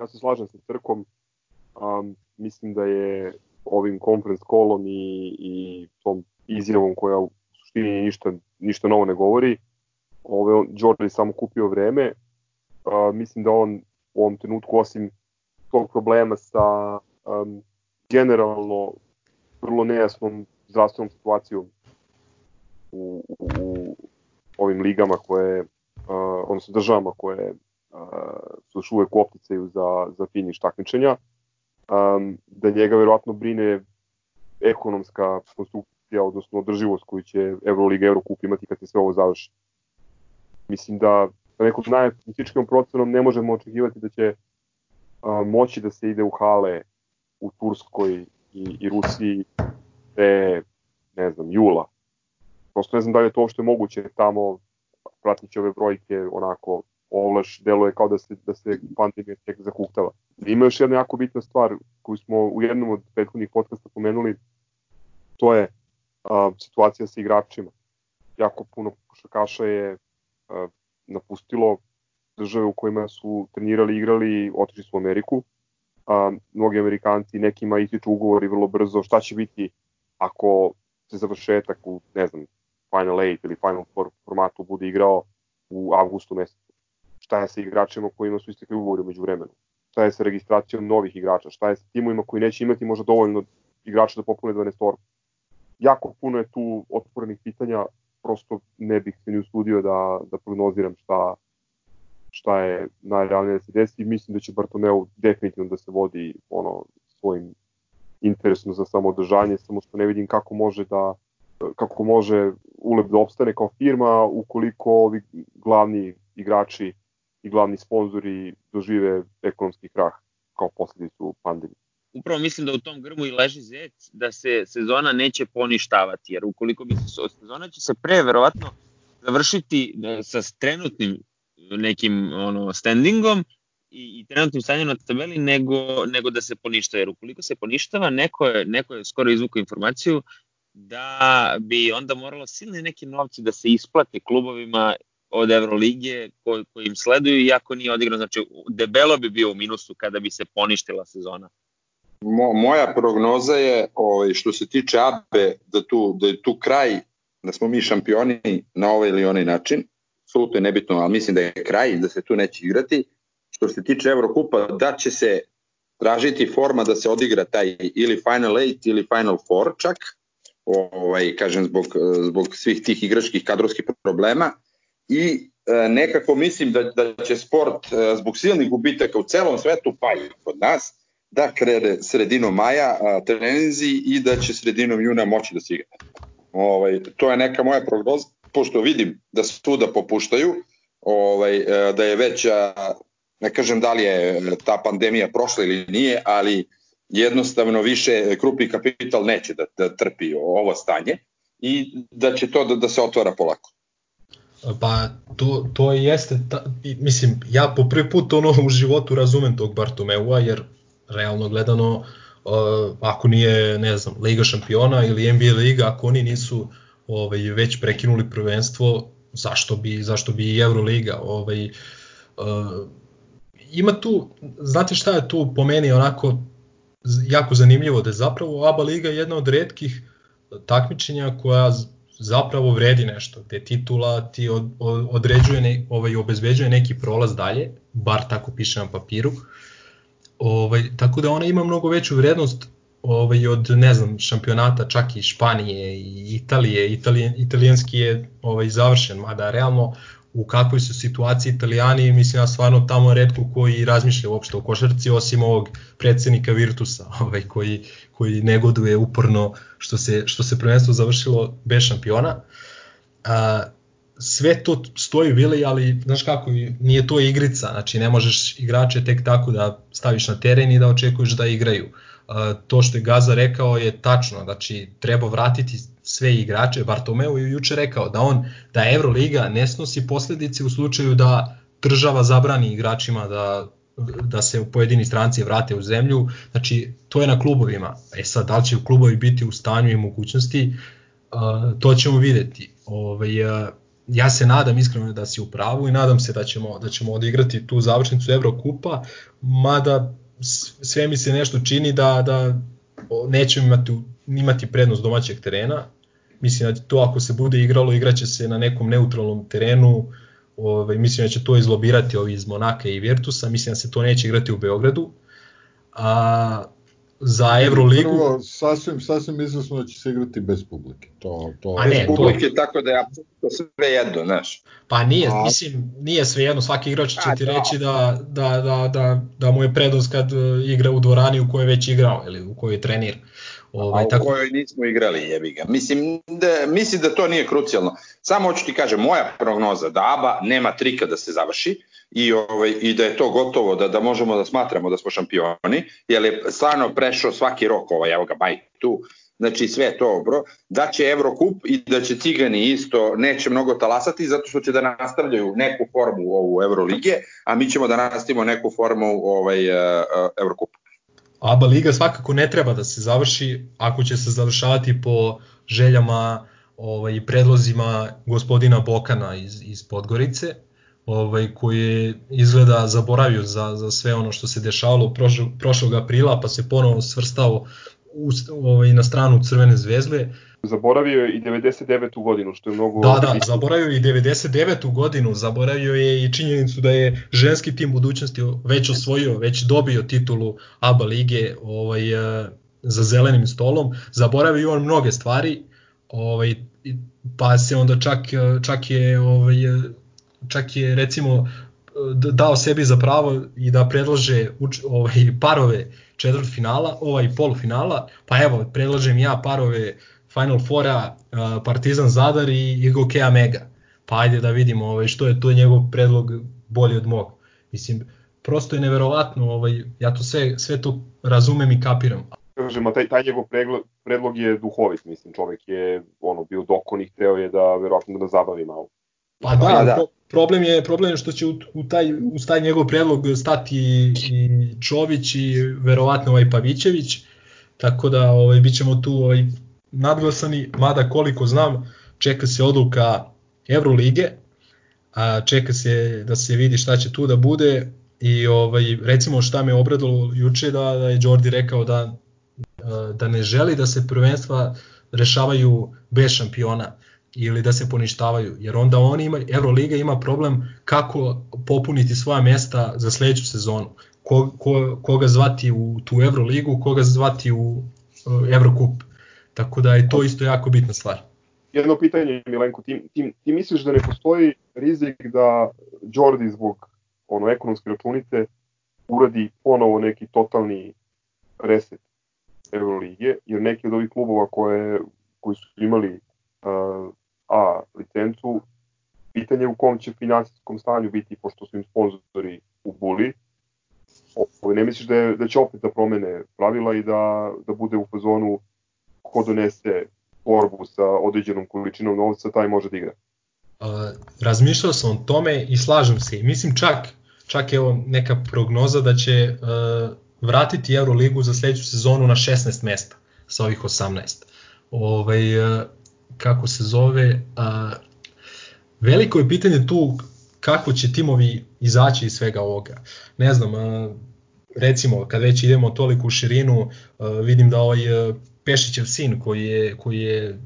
Ja se slažem sa Crkom, um, mislim da je ovim conference callom i, i tom izjavom koja u suštini ništa, ništa novo ne govori, ove, Jordan je samo kupio vreme, uh, mislim da on u ovom trenutku osim tog problema sa um, generalno vrlo nejasnom zdravstvenom situacijom u, u, u ovim ligama koje, uh, odnosno državama koje uh, su još uvek u opticaju za, za finiš takmičenja, um, da njega verovatno brine ekonomska konstrukcija, odnosno održivost koju će Euroliga Eurocup imati kad se sve ovo završi. Mislim da sa nekom najoptimističkom procenom ne možemo očekivati da će a, moći da se ide u hale u Turskoj i, i Rusiji te, ne znam, jula. Prosto ne znam da li je to uopšte moguće tamo pratići ove brojke onako ovlaš deluje kao da se, da se pandemija tek zakuktava. Ima još jedna jako bitna stvar koju smo u jednom od prethodnih podcasta pomenuli, to je a, situacija sa igračima. Jako puno košarkaša je a, napustilo države u kojima su trenirali, igrali, otišli su u Ameriku. A, mnogi Amerikanci, nekima ističu ugovori vrlo brzo, šta će biti ako se završetak u, ne znam, Final 8 ili Final Four formatu bude igrao u avgustu mesecu. Šta je sa igračima kojima su istekli ugovori među vremenu? Šta je sa registracijom novih igrača? Šta je sa timovima koji neće imati možda dovoljno igrača da popune 12 torbu? Jako puno je tu otvorenih pitanja, prosto ne bih se ni usudio da, da prognoziram šta, šta je najrealnije da se desi. Mislim da će Bartomeu definitivno da se vodi ono svojim interesom za samodržanje, samo što ne vidim kako može da kako može Uleb da opstane kao firma ukoliko ovi glavni igrači i glavni sponzori dožive ekonomski krah kao posledicu pandemije. Upravo mislim da u tom grmu i leži zec da se sezona neće poništavati, jer ukoliko bi se sezona će se pre verovatno završiti da, sa trenutnim nekim ono standingom i, i trenutnim stanjem na tabeli nego, nego da se poništava. Jer ukoliko se poništava, neko je, neko je skoro izvukao informaciju da bi onda moralo silni neki novci da se isplate klubovima od Evrolige koji im sleduju, iako nije odigrano. Znači, debelo bi bio u minusu kada bi se poništila sezona. Mo, moja prognoza je, ovaj, što se tiče ABE, da, tu, da je tu kraj, da smo mi šampioni na ovaj ili onaj način, apsolutno je nebitno, ali mislim da je kraj, da se tu neće igrati. Što se tiče Evrokupa, da će se tražiti forma da se odigra taj ili Final 8 ili Final 4 čak, ovaj, kažem, zbog, zbog svih tih igračkih kadrovskih problema i e, nekako mislim da, da će sport e, zbog silnih gubitaka u celom svetu, pa i kod nas, da krene sredinom maja a, treninzi i da će sredinom juna moći da se igra. Ovaj, to je neka moja prognoza, pošto vidim da se tu da popuštaju, ovaj, e, da je već, ne kažem da li je ta pandemija prošla ili nije, ali jednostavno više krupi kapital neće da, da trpi ovo stanje i da će to da, da se otvara polako. Pa to, to jeste, ta, mislim, ja po prvi put ono u životu razumem tog Bartomeua, jer realno gledano, uh, ako nije, ne znam, Liga šampiona ili NBA Liga, ako oni nisu ovaj, već prekinuli prvenstvo, zašto bi, zašto bi i Euroliga? Ovaj, uh, ima tu, znate šta je tu po meni onako jako zanimljivo, da je zapravo ABA Liga jedna od redkih takmičenja koja zapravo vredi nešto, gde titula ti od, od, određuje, ne, ovaj, obezbeđuje neki prolaz dalje, bar tako piše na papiru, ovaj, tako da ona ima mnogo veću vrednost ovaj, od, ne znam, šampionata čak i Španije i Italije, Italijan, italijanski je ovaj, završen, mada realno u kakvoj su situaciji italijani, mislim ja stvarno tamo redko koji razmišlja uopšte o košarci, osim ovog predsednika Virtusa, ovaj, koji, koji negoduje uporno što se, što se prvenstvo završilo bez šampiona. A, sve to stoji Vili, ali znaš kako, nije to igrica, znači ne možeš igrače tek tako da staviš na teren i da očekuješ da igraju. To što je Gaza rekao je tačno, znači treba vratiti sve igrače, Bartomeu je juče rekao da on, da Euroliga ne snosi posledice u slučaju da država zabrani igračima da da se pojedini stranci vrate u zemlju, znači to je na klubovima. E sad, da li će klubovi biti u stanju i mogućnosti, to ćemo videti. Ovaj, ja se nadam iskreno da si u pravu i nadam se da ćemo, da ćemo odigrati tu završnicu Evrokupa, mada sve mi se nešto čini da, da nećemo imati, imati prednost domaćeg terena. Mislim da to ako se bude igralo, igraće se na nekom neutralnom terenu, ovaj, mislim da će to izlobirati ovi iz Monaka i Virtusa, mislim da se to neće igrati u Beogradu. A, za Euroligu... Prvo, sasvim, sasvim izvesno da će se igrati bez publike. To, to... A ne, bez publike, to... tako da je apsolutno sve jedno, znaš. Pa nije, A... mislim, nije sve jedno, svaki igrač će A, ti da. reći da, da, da, da, da mu je prednost kad e, igra u dvorani u kojoj već igrao ili u kojoj trenira. Ovaj, a u tako... kojoj nismo igrali jebi ga. Mislim da, mislim da to nije krucijalno. Samo hoću ti kažem, moja prognoza da ABA nema trika da se završi i, ovaj, i da je to gotovo, da, da možemo da smatramo da smo šampioni, jer je stvarno prešao svaki rok, ovaj, evo ga, baj tu, znači sve to bro, da će Evrokup i da će Cigani isto neće mnogo talasati zato što će da nastavljaju neku formu ovu Evrolige, a mi ćemo da nastavimo neku formu ovaj, uh, uh, Evrokupa. ABA liga svakako ne treba da se završi ako će se završavati po željama ovaj, predlozima gospodina Bokana iz, iz Podgorice, ovaj, koji je izgleda zaboravio za, za sve ono što se dešavalo prošlog, prošlog aprila, pa se ponovo svrstao u, ovaj, na stranu Crvene zvezde Zaboravio je i 99. godinu, što je mnogo... Da, da, zaboravio je i 99. godinu, zaboravio je i činjenicu da je ženski tim budućnosti već osvojio, već dobio titulu ABA lige ovaj, eh, za zelenim stolom, zaboravio on mnoge stvari, ovaj, pa se onda čak, čak je ovaj, čak je recimo dao sebi za pravo i da predlaže ovaj parove četvrt finala, ovaj polufinala, pa evo predlažem ja parove Final Fora, uh, Partizan Zadar i Igo Kea Mega. Pa ajde da vidimo ovaj, što je to njegov predlog bolji od mog. Mislim, prosto je neverovatno, ovaj, ja to sve, sve to razumem i kapiram. Kažem, taj, taj njegov predlog, predlog je duhovit, mislim, čovek je ono, bio dokonik, teo je da verovatno da zabavi malo. Pa da, da. problem je problem je što će u, u taj u taj njegov predlog stati i Čović i verovatno ovaj Pavićević. Tako da ovaj bićemo tu ovaj nadglasani, mada koliko znam, čeka se odluka Evrolige, a čeka se da se vidi šta će tu da bude i ovaj recimo šta me obradilo juče da, da je Jordi rekao da da ne želi da se prvenstva rešavaju bez šampiona ili da se poništavaju, jer onda oni ima, Euroliga ima problem kako popuniti svoja mesta za sledeću sezonu. Ko, ko, koga zvati u tu Euroligu, koga zvati u Evrokup. Tako da je to isto jako bitna stvar. Jedno pitanje, Milenko, ti, ti, ti misliš da ne postoji rizik da Jordi zbog ono, ekonomske računice uradi ponovo neki totalni reset Euroligije, jer neki od ovih klubova koje, koji su imali uh, A licencu, pitanje u kom će finansijskom stanju biti, pošto su im sponzori u Buli, ne misliš da, je, da će opet da promene pravila i da, da bude u fazonu ko donese borbu sa određenom količinom novca, taj može da igra. Uh, razmišljao sam o tome i slažem se. Mislim čak, čak evo neka prognoza da će uh, vratiti Euroligu za sledeću sezonu na 16 mesta sa ovih 18. Ovaj, uh, kako se zove, uh, veliko je pitanje tu kako će timovi izaći iz svega ovoga. Ne znam, uh, recimo kad već idemo toliko u širinu, uh, vidim da ovaj uh, Pešićev sin koji je, koji je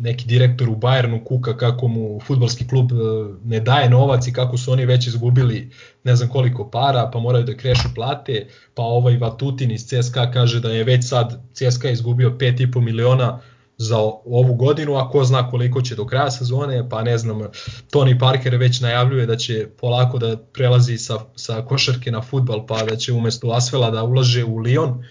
neki direktor u Bayernu kuka kako mu futbolski klub e, ne daje novac i kako su oni već izgubili ne znam koliko para, pa moraju da krešu plate, pa ovaj Vatutin iz CSKA kaže da je već sad CSKA izgubio 5,5 miliona za ovu godinu, a ko zna koliko će do kraja sezone, pa ne znam, Tony Parker već najavljuje da će polako da prelazi sa, sa košarke na futbal, pa da će umesto Asvela da ulaže u Lyon,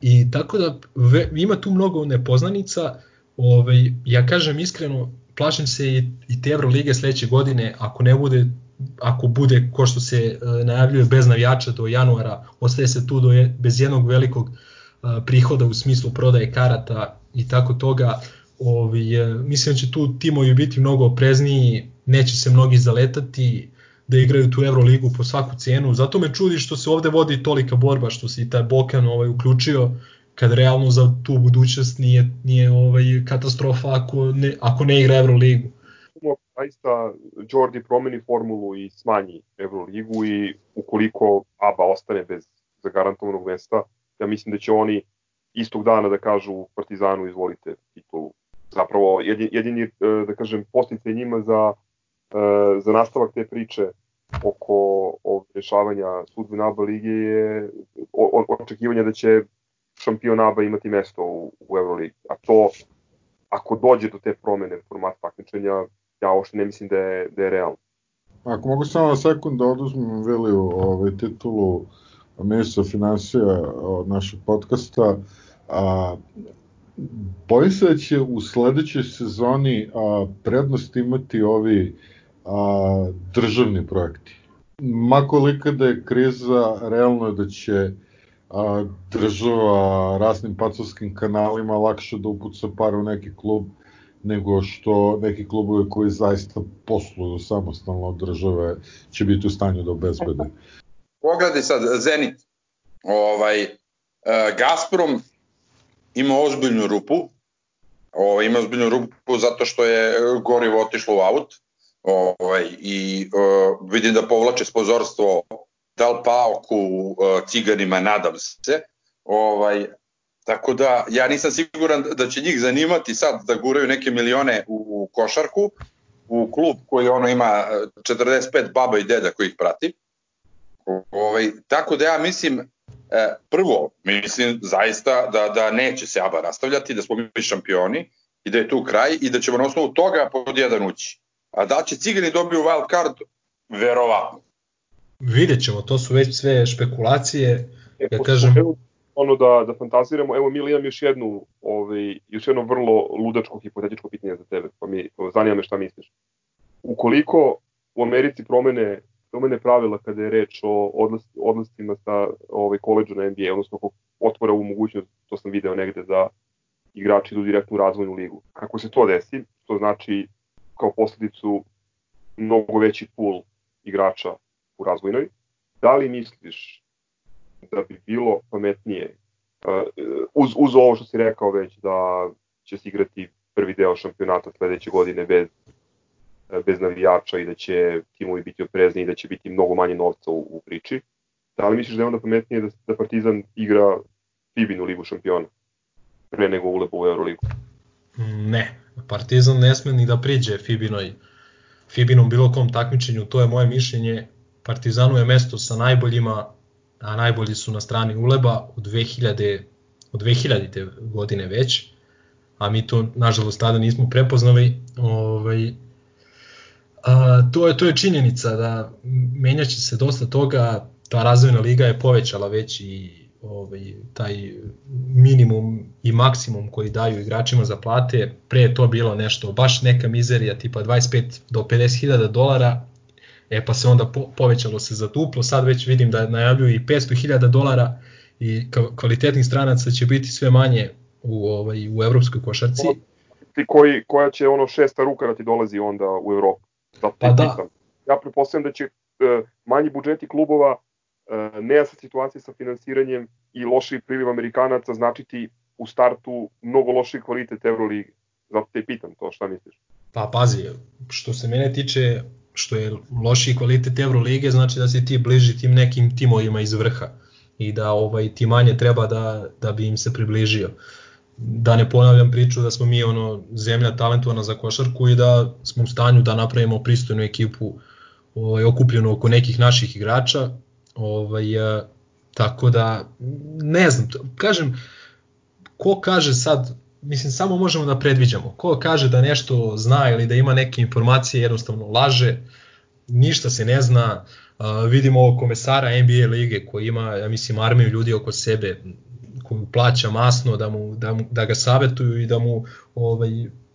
I tako da ve, ima tu mnogo nepoznanica, ovaj, ja kažem iskreno, plašim se i, i te Evrolige sledeće godine, ako ne bude ako bude ko što se e, najavljuje bez navijača do januara, ostaje se tu do je, bez jednog velikog e, prihoda u smislu prodaje karata i tako toga, ovi, e, mislim da će tu timovi biti mnogo oprezniji, neće se mnogi zaletati da igraju tu Euroligu po svaku cenu, zato me čudi što se ovde vodi tolika borba, što se i taj Bokan ovaj, uključio, kad realno za tu budućnost nije, nije ovaj katastrofa ako ne, ako ne igra Euroligu zaista Jordi promeni formulu i smanji Euroligu i ukoliko ABA ostane bez zagarantovanog mesta, ja mislim da će oni istog dana da kažu Partizanu izvolite titulu. Zapravo jedini, jedini e, da kažem posticaj njima za e, za nastavak te priče oko o rešavanja sudbine ABA lige je o, o, očekivanje da će šampion ABA imati mesto u, u Euroligi. A to ako dođe do te promene formata takmičenja, ja uopšte ne mislim da je, da je realno. Ako mogu samo sekund da oduzmem Viliju ovaj, titulu ministra financija od našeg podcasta, a, bojim se da će u sledećoj sezoni a, prednost imati ovi a, državni projekti. Makolika da je kriza, realno je da će a, država raznim pacovskim kanalima lakše da upuca par u neki klub nego što neki klubovi koji zaista posluju samostalno od države će biti u stanju da obezbede. Pogledaj sad, Zenit, ovaj, e, Gazprom ima ozbiljnu rupu, ovaj, ima ozbiljnu rupu zato što je gorivo otišlo u aut, ovaj, i uh, vidim da povlače spozorstvo da li Paoku, uh, Ciganima, nadam se, ovaj, Tako da ja nisam siguran da će njih zanimati sad da guraju neke milione u košarku, u klub koji ono ima 45 e, baba i deda koji ih prati. Ovaj, tako da ja mislim, e, prvo, mislim zaista da, da neće se ABA nastavljati, da smo mi šampioni i da je tu kraj i da ćemo na osnovu toga pod jedan ući. A da će Cigani dobiju wild card? Verovatno. Vidjet ćemo, to su već sve špekulacije. E, ja kažem, ono da, da fantaziramo, evo Mila imam još jednu, ovaj, još jedno vrlo ludačko hipotetičko pitanje za tebe, pa mi pa zanima me šta misliš. Ukoliko u Americi promene, promene pravila kada je reč o odnos, odnosima sa ovaj, koleđu na NBA, odnosno ako otvora u mogućnost, to sam video negde, da igrači idu direktno u razvojnu ligu. Kako se to desi, to znači kao posledicu mnogo veći pool igrača u razvojnoj, da li misliš da bi bilo pametnije uh, uz, uz ovo što si rekao već da će se igrati prvi deo šampionata sledeće godine bez uh, bez navijača i da će timovi biti oprezni i da će biti mnogo manje novca u, u priči. Da li misliš da je onda pametnije da, da Partizan igra Fibinu ligu šampiona pre nego ulepa u Euroligu? Ne, Partizan ne sme ni da priđe Fibinoj Fibinom bilo kom takmičenju, to je moje mišljenje. Partizanu je mesto sa najboljima, a najbolji su na strani Uleba od 2000, od 2000. godine već, a mi to nažalost tada nismo prepoznali. Ovaj, a, to, je, to je činjenica da menjaće se dosta toga, ta razvojna liga je povećala već i ovaj, taj minimum i maksimum koji daju igračima za plate, pre je to bilo nešto, baš neka mizerija tipa 25 do 50 hiljada dolara, E pa se onda po, povećalo se za duplo, sad već vidim da najavljuju i 500.000 dolara i kvalitetnih stranaca će biti sve manje u ovaj u evropskoj košarci. Ti koji koja će ono šesta ruka da ti dolazi onda u Evropu. Zato pa da. Ja pretpostavljam da će uh, manji budžeti klubova, nejasna situacija sa finansiranjem i loši priliv Amerikanaca značiti u startu mnogo loši kvalitet Euroligi. Zato te pitam to, šta misliš? Pa pazi, što se mene tiče, što je lošiji kvalitet Evrolige, znači da se ti bliži tim nekim timovima iz vrha i da ovaj ti manje treba da, da bi im se približio. Da ne ponavljam priču da smo mi ono zemlja talentovana za košarku i da smo u stanju da napravimo pristojnu ekipu ovaj, okupljenu oko nekih naših igrača. Ovaj, a, tako da, ne znam, kažem, ko kaže sad mislim, samo možemo da predviđamo. Ko kaže da nešto zna ili da ima neke informacije, jednostavno laže, ništa se ne zna. Uh, vidimo ovog komesara NBA lige koji ima, ja mislim, armiju ljudi oko sebe, koju plaća masno da, mu, da, mu, da ga savetuju i da mu ovaj,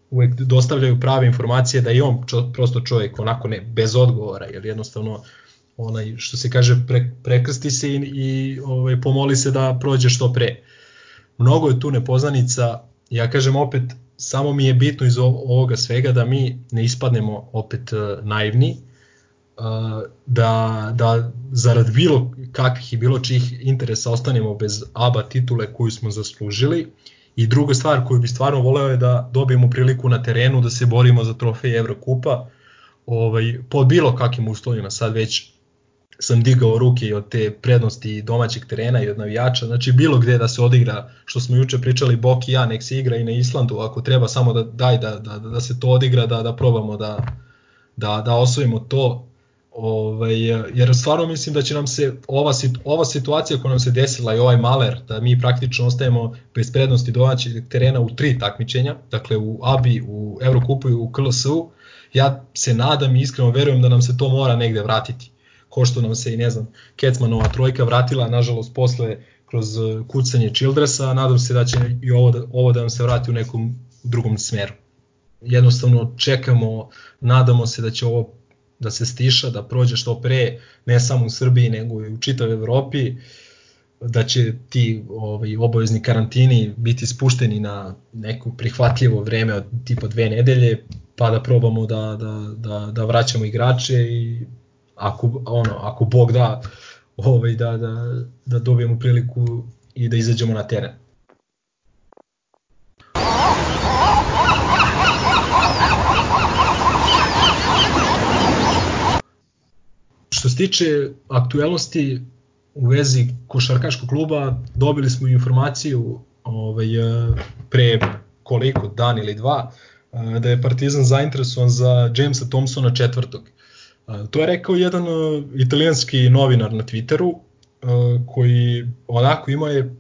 uvek dostavljaju prave informacije da je on čo, prosto čovjek onako ne bez odgovora jer jednostavno onaj što se kaže pre, prekrsti se i, i ovaj pomoli se da prođe što pre. Mnogo je tu nepoznanica. Ja kažem opet samo mi je bitno iz ovoga svega da mi ne ispadnemo opet uh, naivni, uh, da, da zarad bilo kakvih i bilo čih interesa ostanemo bez ABA titule koju smo zaslužili i druga stvar koju bi stvarno voleo je da dobijemo priliku na terenu da se borimo za trofej Evrokupa ovaj, pod bilo kakvim uslovima, sad već sam digao ruke od te prednosti domaćeg terena i od navijača, znači bilo gde da se odigra, što smo juče pričali, Bok i ja, nek se igra i na Islandu, ako treba samo da daj da, da, da se to odigra, da, da probamo da, da, da osvojimo to, ovaj, jer stvarno mislim da će nam se ova, ova situacija koja nam se desila i ovaj maler, da mi praktično ostajemo bez prednosti domaćeg terena u tri takmičenja, dakle u ABI, u Evrokupu i u KLS-u, ja se nadam i iskreno verujem da nam se to mora negde vratiti ko što nam se i ne znam Kecmanova trojka vratila nažalost posle kroz e, kucanje Childressa, nadam se da će i ovo da, ovo da nam se vrati u nekom drugom smeru. Jednostavno čekamo, nadamo se da će ovo da se stiša, da prođe što pre, ne samo u Srbiji nego i u čitavoj Evropi, da će ti ovaj, obavezni karantini biti spušteni na neko prihvatljivo vreme od tipa dve nedelje, pa da probamo da, da, da, da vraćamo igrače i ako, ono, ako Bog da, ovaj, da, da, da dobijemo priliku i da izađemo na teren. Što se tiče aktuelnosti u vezi košarkaškog kluba, dobili smo informaciju ovaj, pre koliko, dan ili dva, da je Partizan zainteresovan za Jamesa Thompsona četvrtog. To je rekao jedan uh, italijanski novinar na Twitteru, uh, koji onako ima je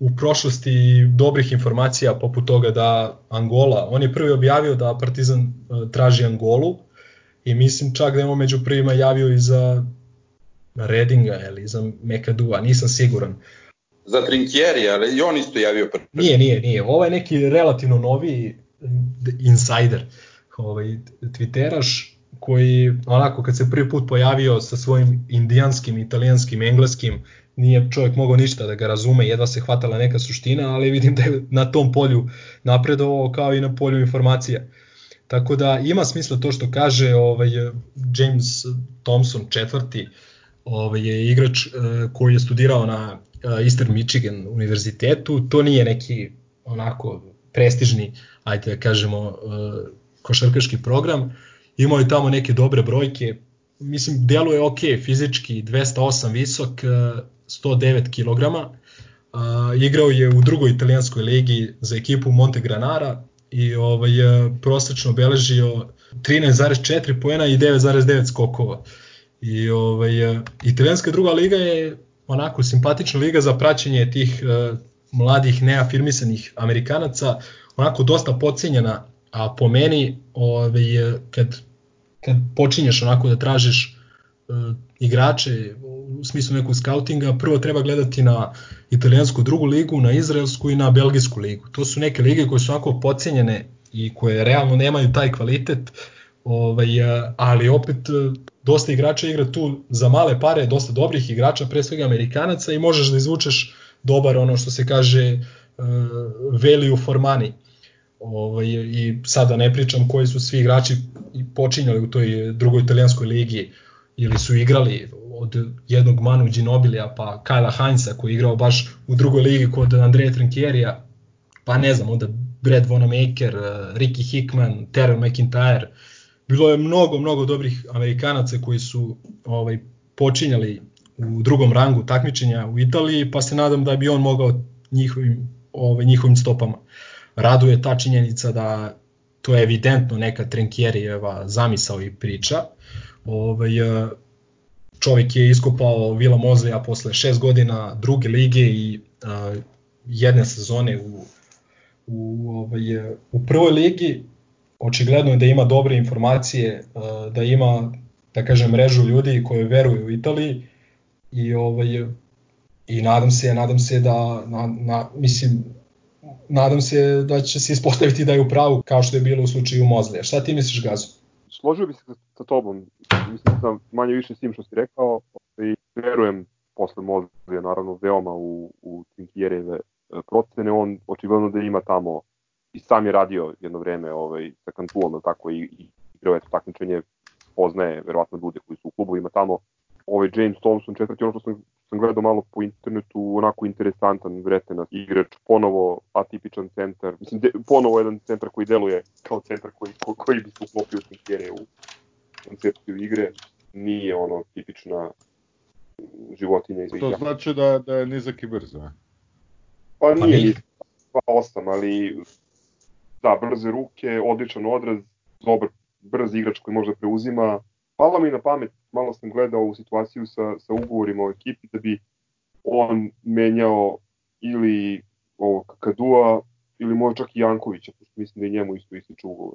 u prošlosti dobrih informacija poput toga da Angola, on je prvi objavio da Partizan uh, traži Angolu i mislim čak da je on među prvima javio i za Redinga ili za Mekadua, nisam siguran. Za Trinkieri, ali i on isto javio prvi. Nije, nije, nije. Ovo je neki relativno novi insider, ovaj, Twitteraš, koji onako kad se prvi put pojavio sa svojim indijanskim, italijanskim, engleskim, nije čovjek mogao ništa da ga razume, jedva se hvatala neka suština, ali vidim da je na tom polju napredovao kao i na polju informacija. Tako da ima smisla to što kaže ovaj James Thompson četvrti, ovaj je igrač eh, koji je studirao na eh, Eastern Michigan univerzitetu, to nije neki onako prestižni, ajde da kažemo, eh, košarkaški program, imao je tamo neke dobre brojke, mislim deluje ok, fizički 208 visok, 109 kg, Uh, igrao je u drugoj italijanskoj ligi za ekipu Monte Granara i ovaj, prosečno beležio 13,4 poena i 9,9 skokova. I ovaj, italijanska druga liga je onako simpatična liga za praćenje tih uh, mladih neafirmisanih Amerikanaca, onako dosta pocenjena, a po meni ovaj, kad kad počinješ onako da tražiš uh, igrače u smislu nekog skautinga, prvo treba gledati na italijansku drugu ligu, na izraelsku i na belgijsku ligu. To su neke lige koje su onako pocenjene i koje realno nemaju taj kvalitet, ovaj, e, ali opet e, dosta igrača igra tu za male pare, dosta dobrih igrača, pre svega Amerikanaca i možeš da izvučeš dobar ono što se kaže value for money. Ovaj, I sada ne pričam koji su svi igrači počinjali u toj drugoj italijanskoj ligi ili su igrali od jednog Manu Ginobilija pa Kajla Heinza koji je igrao baš u drugoj ligi kod Andreja Trinkierija, pa ne znam, onda Brad Wanamaker, eh, Ricky Hickman, Terrell McIntyre. Bilo je mnogo, mnogo dobrih Amerikanaca koji su ovaj, počinjali u drugom rangu takmičenja u Italiji, pa se nadam da bi on mogao njihovim, ovaj, njihovim stopama raduje ta činjenica da to je evidentno neka Trenkjerijeva zamisao i priča. Ovaj, e, čovjek je iskopao Vila Mozeja posle šest godina druge lige i a, e, jedne sezone u, u, ovaj, u prvoj ligi. Očigledno je da ima dobre informacije, a, e, da ima da kažem mrežu ljudi koji veruju u Italiji i ovaj i nadam se nadam se da na, na mislim nadam se da će se ispostaviti da je u pravu kao što je bilo u slučaju Mozlija. Šta ti misliš Gazu? Složio bih se sa tobom, mislim da manje više s tim što si rekao i verujem posle Mozlija naravno veoma u, u Trinkjereve procene, on očigledno da ima tamo i sam je radio jedno vreme ovaj, sa Kantuom, tako i, i igrao je takmičenje, poznaje verovatno ljude koji su u klubu, ima tamo ovaj James Thompson, četvrti, ono što sam, sam gledao malo po internetu, onako interesantan, vretenac igrač, ponovo atipičan centar, mislim, de, ponovo jedan centar koji deluje kao centar koji, ko, koji bi se uklopio u Trinkjere u koncepciju igre, nije ono tipična životinja iz To znači da, da je nizak i brzo, a? Pa nije ni 2-8, ali da, brze ruke, odličan odraz, dobar, brz igrač koji može da preuzima. Palo mi na pamet, malo sam gledao u situaciju sa, sa ugovorima u ekipi da bi on menjao ili ovo Kakadua ili možda čak i Jankovića, pošto mislim da je njemu isto ističe ugovor.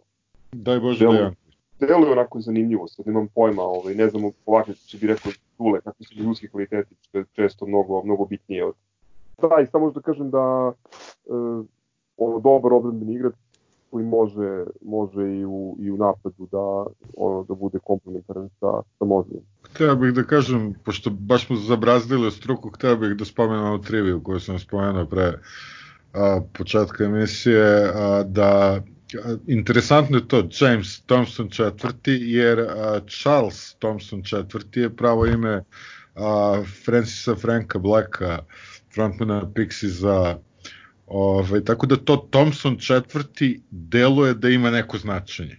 Daj Bože da Janković. Deluje onako zanimljivo, sad nemam pojma, ovaj, ne znam ovakve će bi rekao Tule, kakvi su ljudski kvaliteti, što je često mnogo, mnogo bitnije od Da, i samo da kažem da e, ono, dobar odbranbeni igrač koji može, može i, u, i u napadu da, ono, da bude komplementaran sa, sa Mozlijem. Hteo bih da kažem, pošto baš smo zabrazdili struku, hteo bih da spomenem ovu triviju koju sam spomenuo pre a, početka emisije, a, da interesantno je to James Thompson četvrti, jer a, Charles Thompson četvrti je pravo ime a, Francisa Franka Blacka, frontmana Pixi za Ovaj, tako da to Thompson četvrti deluje da ima neko značenje.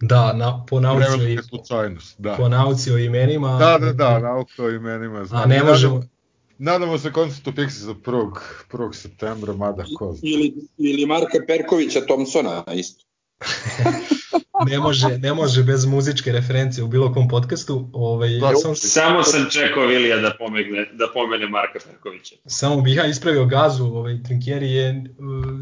Da, na, po nauci i, slučajnost, da. Po nauci o imenima. Da, da, da, nauka o imenima. Znam. A ne možemo... Nadamo se koncertu Pixi za 1. 1. septembra, mada ko... Ili, ili Marka Perkovića Thompsona isto. ne može, ne može bez muzičke referencije u bilo kom podcastu. Ovaj, da, sam... Samo sam čekao Vilija da, pomegne, da pomene Marka Perkovića. Samo bih ja ispravio gazu, ovaj, Trinkieri je,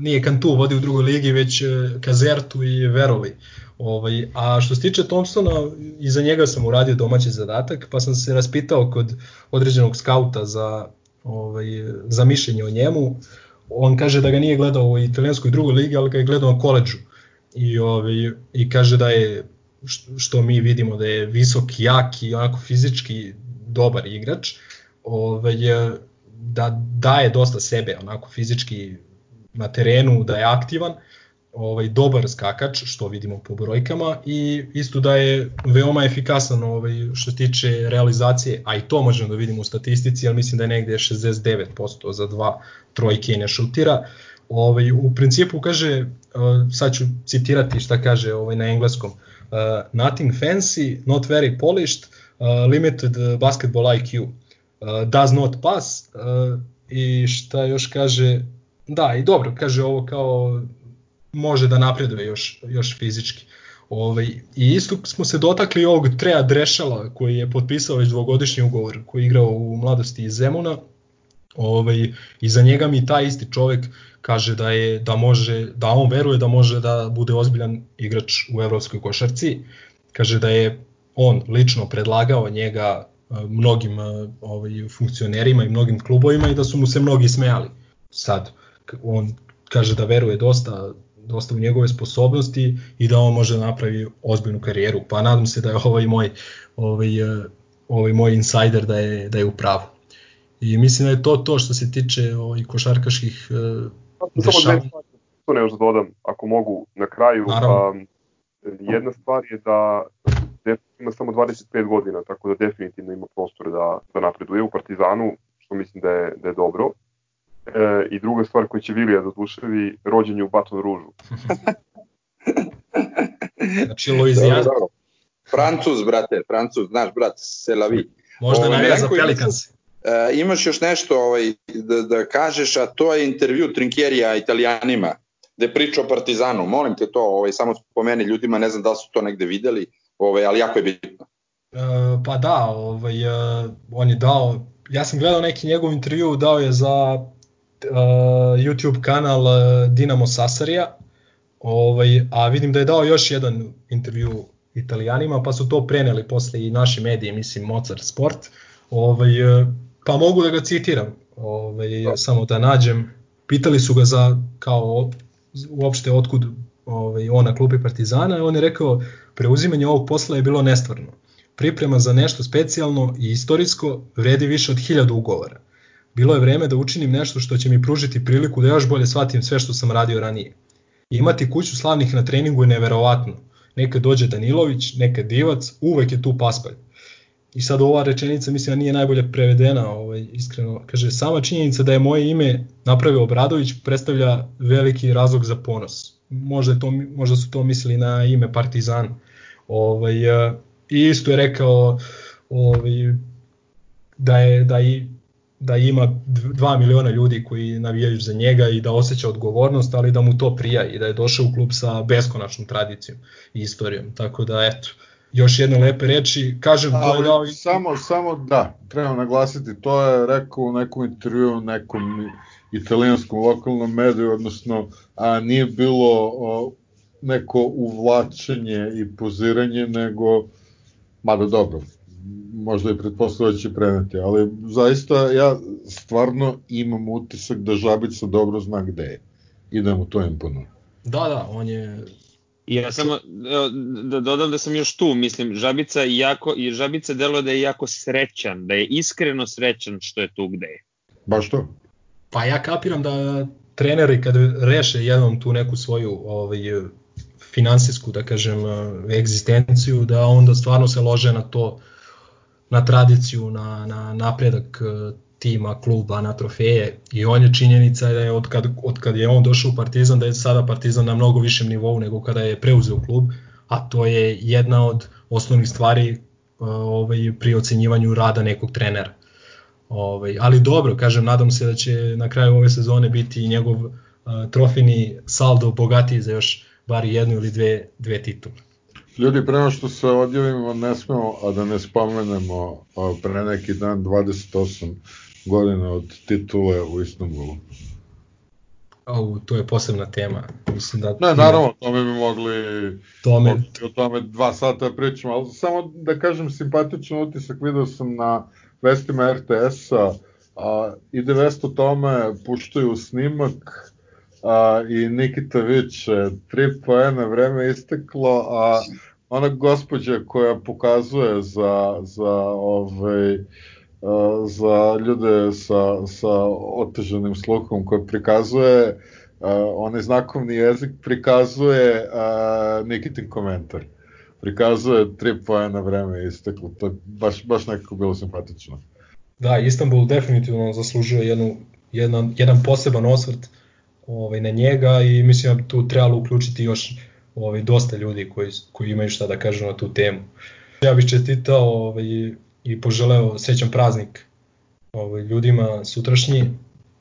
nije Kantu vodi u drugoj ligi, već Kazertu i Veroli. Ovaj, a što se tiče Thompsona, iza njega sam uradio domaći zadatak, pa sam se raspitao kod određenog skauta za, ovaj, za mišljenje o njemu. On kaže da ga nije gledao u italijanskoj drugoj ligi, ali ga je gledao na koleđu i, ovaj, i kaže da je što mi vidimo da je visok, jak i onako fizički dobar igrač, ovaj, da daje dosta sebe onako fizički na terenu, da je aktivan, ovaj dobar skakač što vidimo po brojkama i isto da je veoma efikasan ovaj što se tiče realizacije, a i to možemo da vidimo u statistici, ali mislim da je negde 69% za dva trojke ne šutira. Ovaj, u principu kaže, uh, sad ću citirati šta kaže ovaj, na engleskom, uh, nothing fancy, not very polished, uh, limited basketball IQ, uh, does not pass uh, i šta još kaže, da i dobro, kaže ovo kao može da napreduje još, još fizički. Ovaj, I isto smo se dotakli ovog Treja Drešala koji je potpisao već dvogodišnji ugovor koji je igrao u mladosti iz Zemuna. Ovaj, I za njega mi taj isti čovek kaže da je da može da on veruje da može da bude ozbiljan igrač u evropskoj košarci. Kaže da je on lično predlagao njega mnogim ovaj funkcionerima i mnogim klubovima i da su mu se mnogi smejali. Sad on kaže da veruje dosta dosta u njegove sposobnosti i da on može da napravi ozbiljnu karijeru. Pa nadam se da je ovaj moj ovaj ovaj moj insider da je da je u pravu. I mislim da je to to što se tiče ovaj košarkaških Samo dve stvari, to ne još da dodam, ako mogu, na kraju. Um, jedna stvar je da ima samo 25 godina, tako da definitivno ima prostor da, da napreduje u Partizanu, što mislim da je, da je dobro. E, I druga stvar koja će Vilija da oduševi, rođenje u Baton Ružu. znači Louisiana. Francuz, brate, Francuz, naš brat, Selavi. Možda navija za Pelicans. E, imaš još nešto ovaj, da, da kažeš, a to je intervju Trinkjerija italijanima, gde priča o Partizanu. Molim te to, ovaj, samo spomeni ljudima, ne znam da su to negde videli, ovaj, ali jako je bitno. E, pa da, ovaj, e, on je dao, ja sam gledao neki njegov intervju, dao je za uh, YouTube kanal Dinamo Sasarija, ovaj, a vidim da je dao još jedan intervju italijanima, pa su to preneli posle i naši mediji, mislim Mozart Sport. Ovaj, pa mogu da ga citiram, ovaj, da. samo da nađem. pitali su ga za kao uopšte otkud ovaj, on na klupi Partizana on je rekao preuzimanje ovog posla je bilo nestvarno. Priprema za nešto specijalno i istorijsko vredi više od hiljadu ugovora. Bilo je vreme da učinim nešto što će mi pružiti priliku da još bolje shvatim sve što sam radio ranije. Imati kuću slavnih na treningu je neverovatno. Nekad dođe Danilović, nekad Divac, uvek je tu paspalj. I sad ova rečenica mislim da nije najbolje prevedena, ovaj, iskreno. Kaže, sama činjenica da je moje ime napravio Obradović predstavlja veliki razlog za ponos. Možda, to, možda su to mislili na ime Partizan. Ovaj, I isto je rekao ovaj, da je da i da ima 2 miliona ljudi koji navijaju za njega i da osjeća odgovornost, ali da mu to prija i da je došao u klub sa beskonačnom tradicijom i istorijom. Tako da, eto, još jedne lepe reči. Kažem, je dao... Samo, samo da, treba naglasiti, to je rekao u nekom intervju, nekom italijanskom lokalnom mediju, odnosno a nije bilo o, neko uvlačenje i poziranje, nego, mada dobro, možda i pretpostavljaju da će preneti, ali zaista ja stvarno imam utisak da Žabica dobro zna gde je i da mu to imponuje. Da, da, on je I ja samo da dodam da sam još tu, mislim, Žabica jako, i Žabica deluje da je jako srećan, da je iskreno srećan što je tu gde je. Baš to? Pa ja kapiram da treneri kad reše jednom tu neku svoju ovaj, finansijsku, da kažem, egzistenciju, da onda stvarno se lože na to, na tradiciju, na, na napredak tima, kluba, na trofeje i on je činjenica da je od kad, od kad je on došao u Partizan da je sada Partizan na mnogo višem nivou nego kada je preuzeo klub, a to je jedna od osnovnih stvari ovaj, pri ocenjivanju rada nekog trenera. Ovaj, ali dobro, kažem, nadam se da će na kraju ove sezone biti njegov uh, trofini saldo bogatiji za još bar jednu ili dve, dve titule. Ljudi, prema što se odjavimo, ne smemo, a da ne spomenemo pre neki dan 28 godina od titule u Istanbulu. Au, to je posebna tema. Mislim da... Ne, naravno, tome bi mogli tome... o tome dva sata pričamo, ali samo da kažem simpatičan utisak, video sam na vestima RTS-a, a, ide vest o tome, puštaju snimak a, i Nikita Vić, tri poena, vreme isteklo, a ona gospođa koja pokazuje za, za ovaj, za ljude sa, sa otežanim sluhom koji prikazuje uh, onaj znakovni jezik prikazuje uh, Nikitin komentar. Prikazuje tri pojena vreme isteklo. To baš, baš nekako bilo simpatično. Da, Istanbul definitivno zaslužuje jednu, jedan, jedan poseban osvrt ovaj, na njega i mislim da tu trebalo uključiti još ovaj, dosta ljudi koji, koji imaju šta da kažu na tu temu. Ja bih čestitao ovaj, i poželeo srećan praznik ovaj, ljudima sutrašnji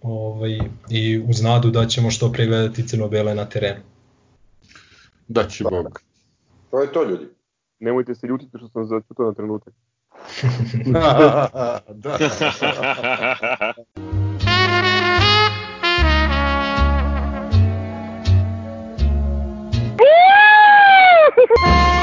ovaj, i uz nadu da ćemo što pre gledati crno-bele na terenu. Da će Bog. Pa, to je to ljudi. Nemojte se ljutiti što sam začutao na trenutak. da. da. Woo!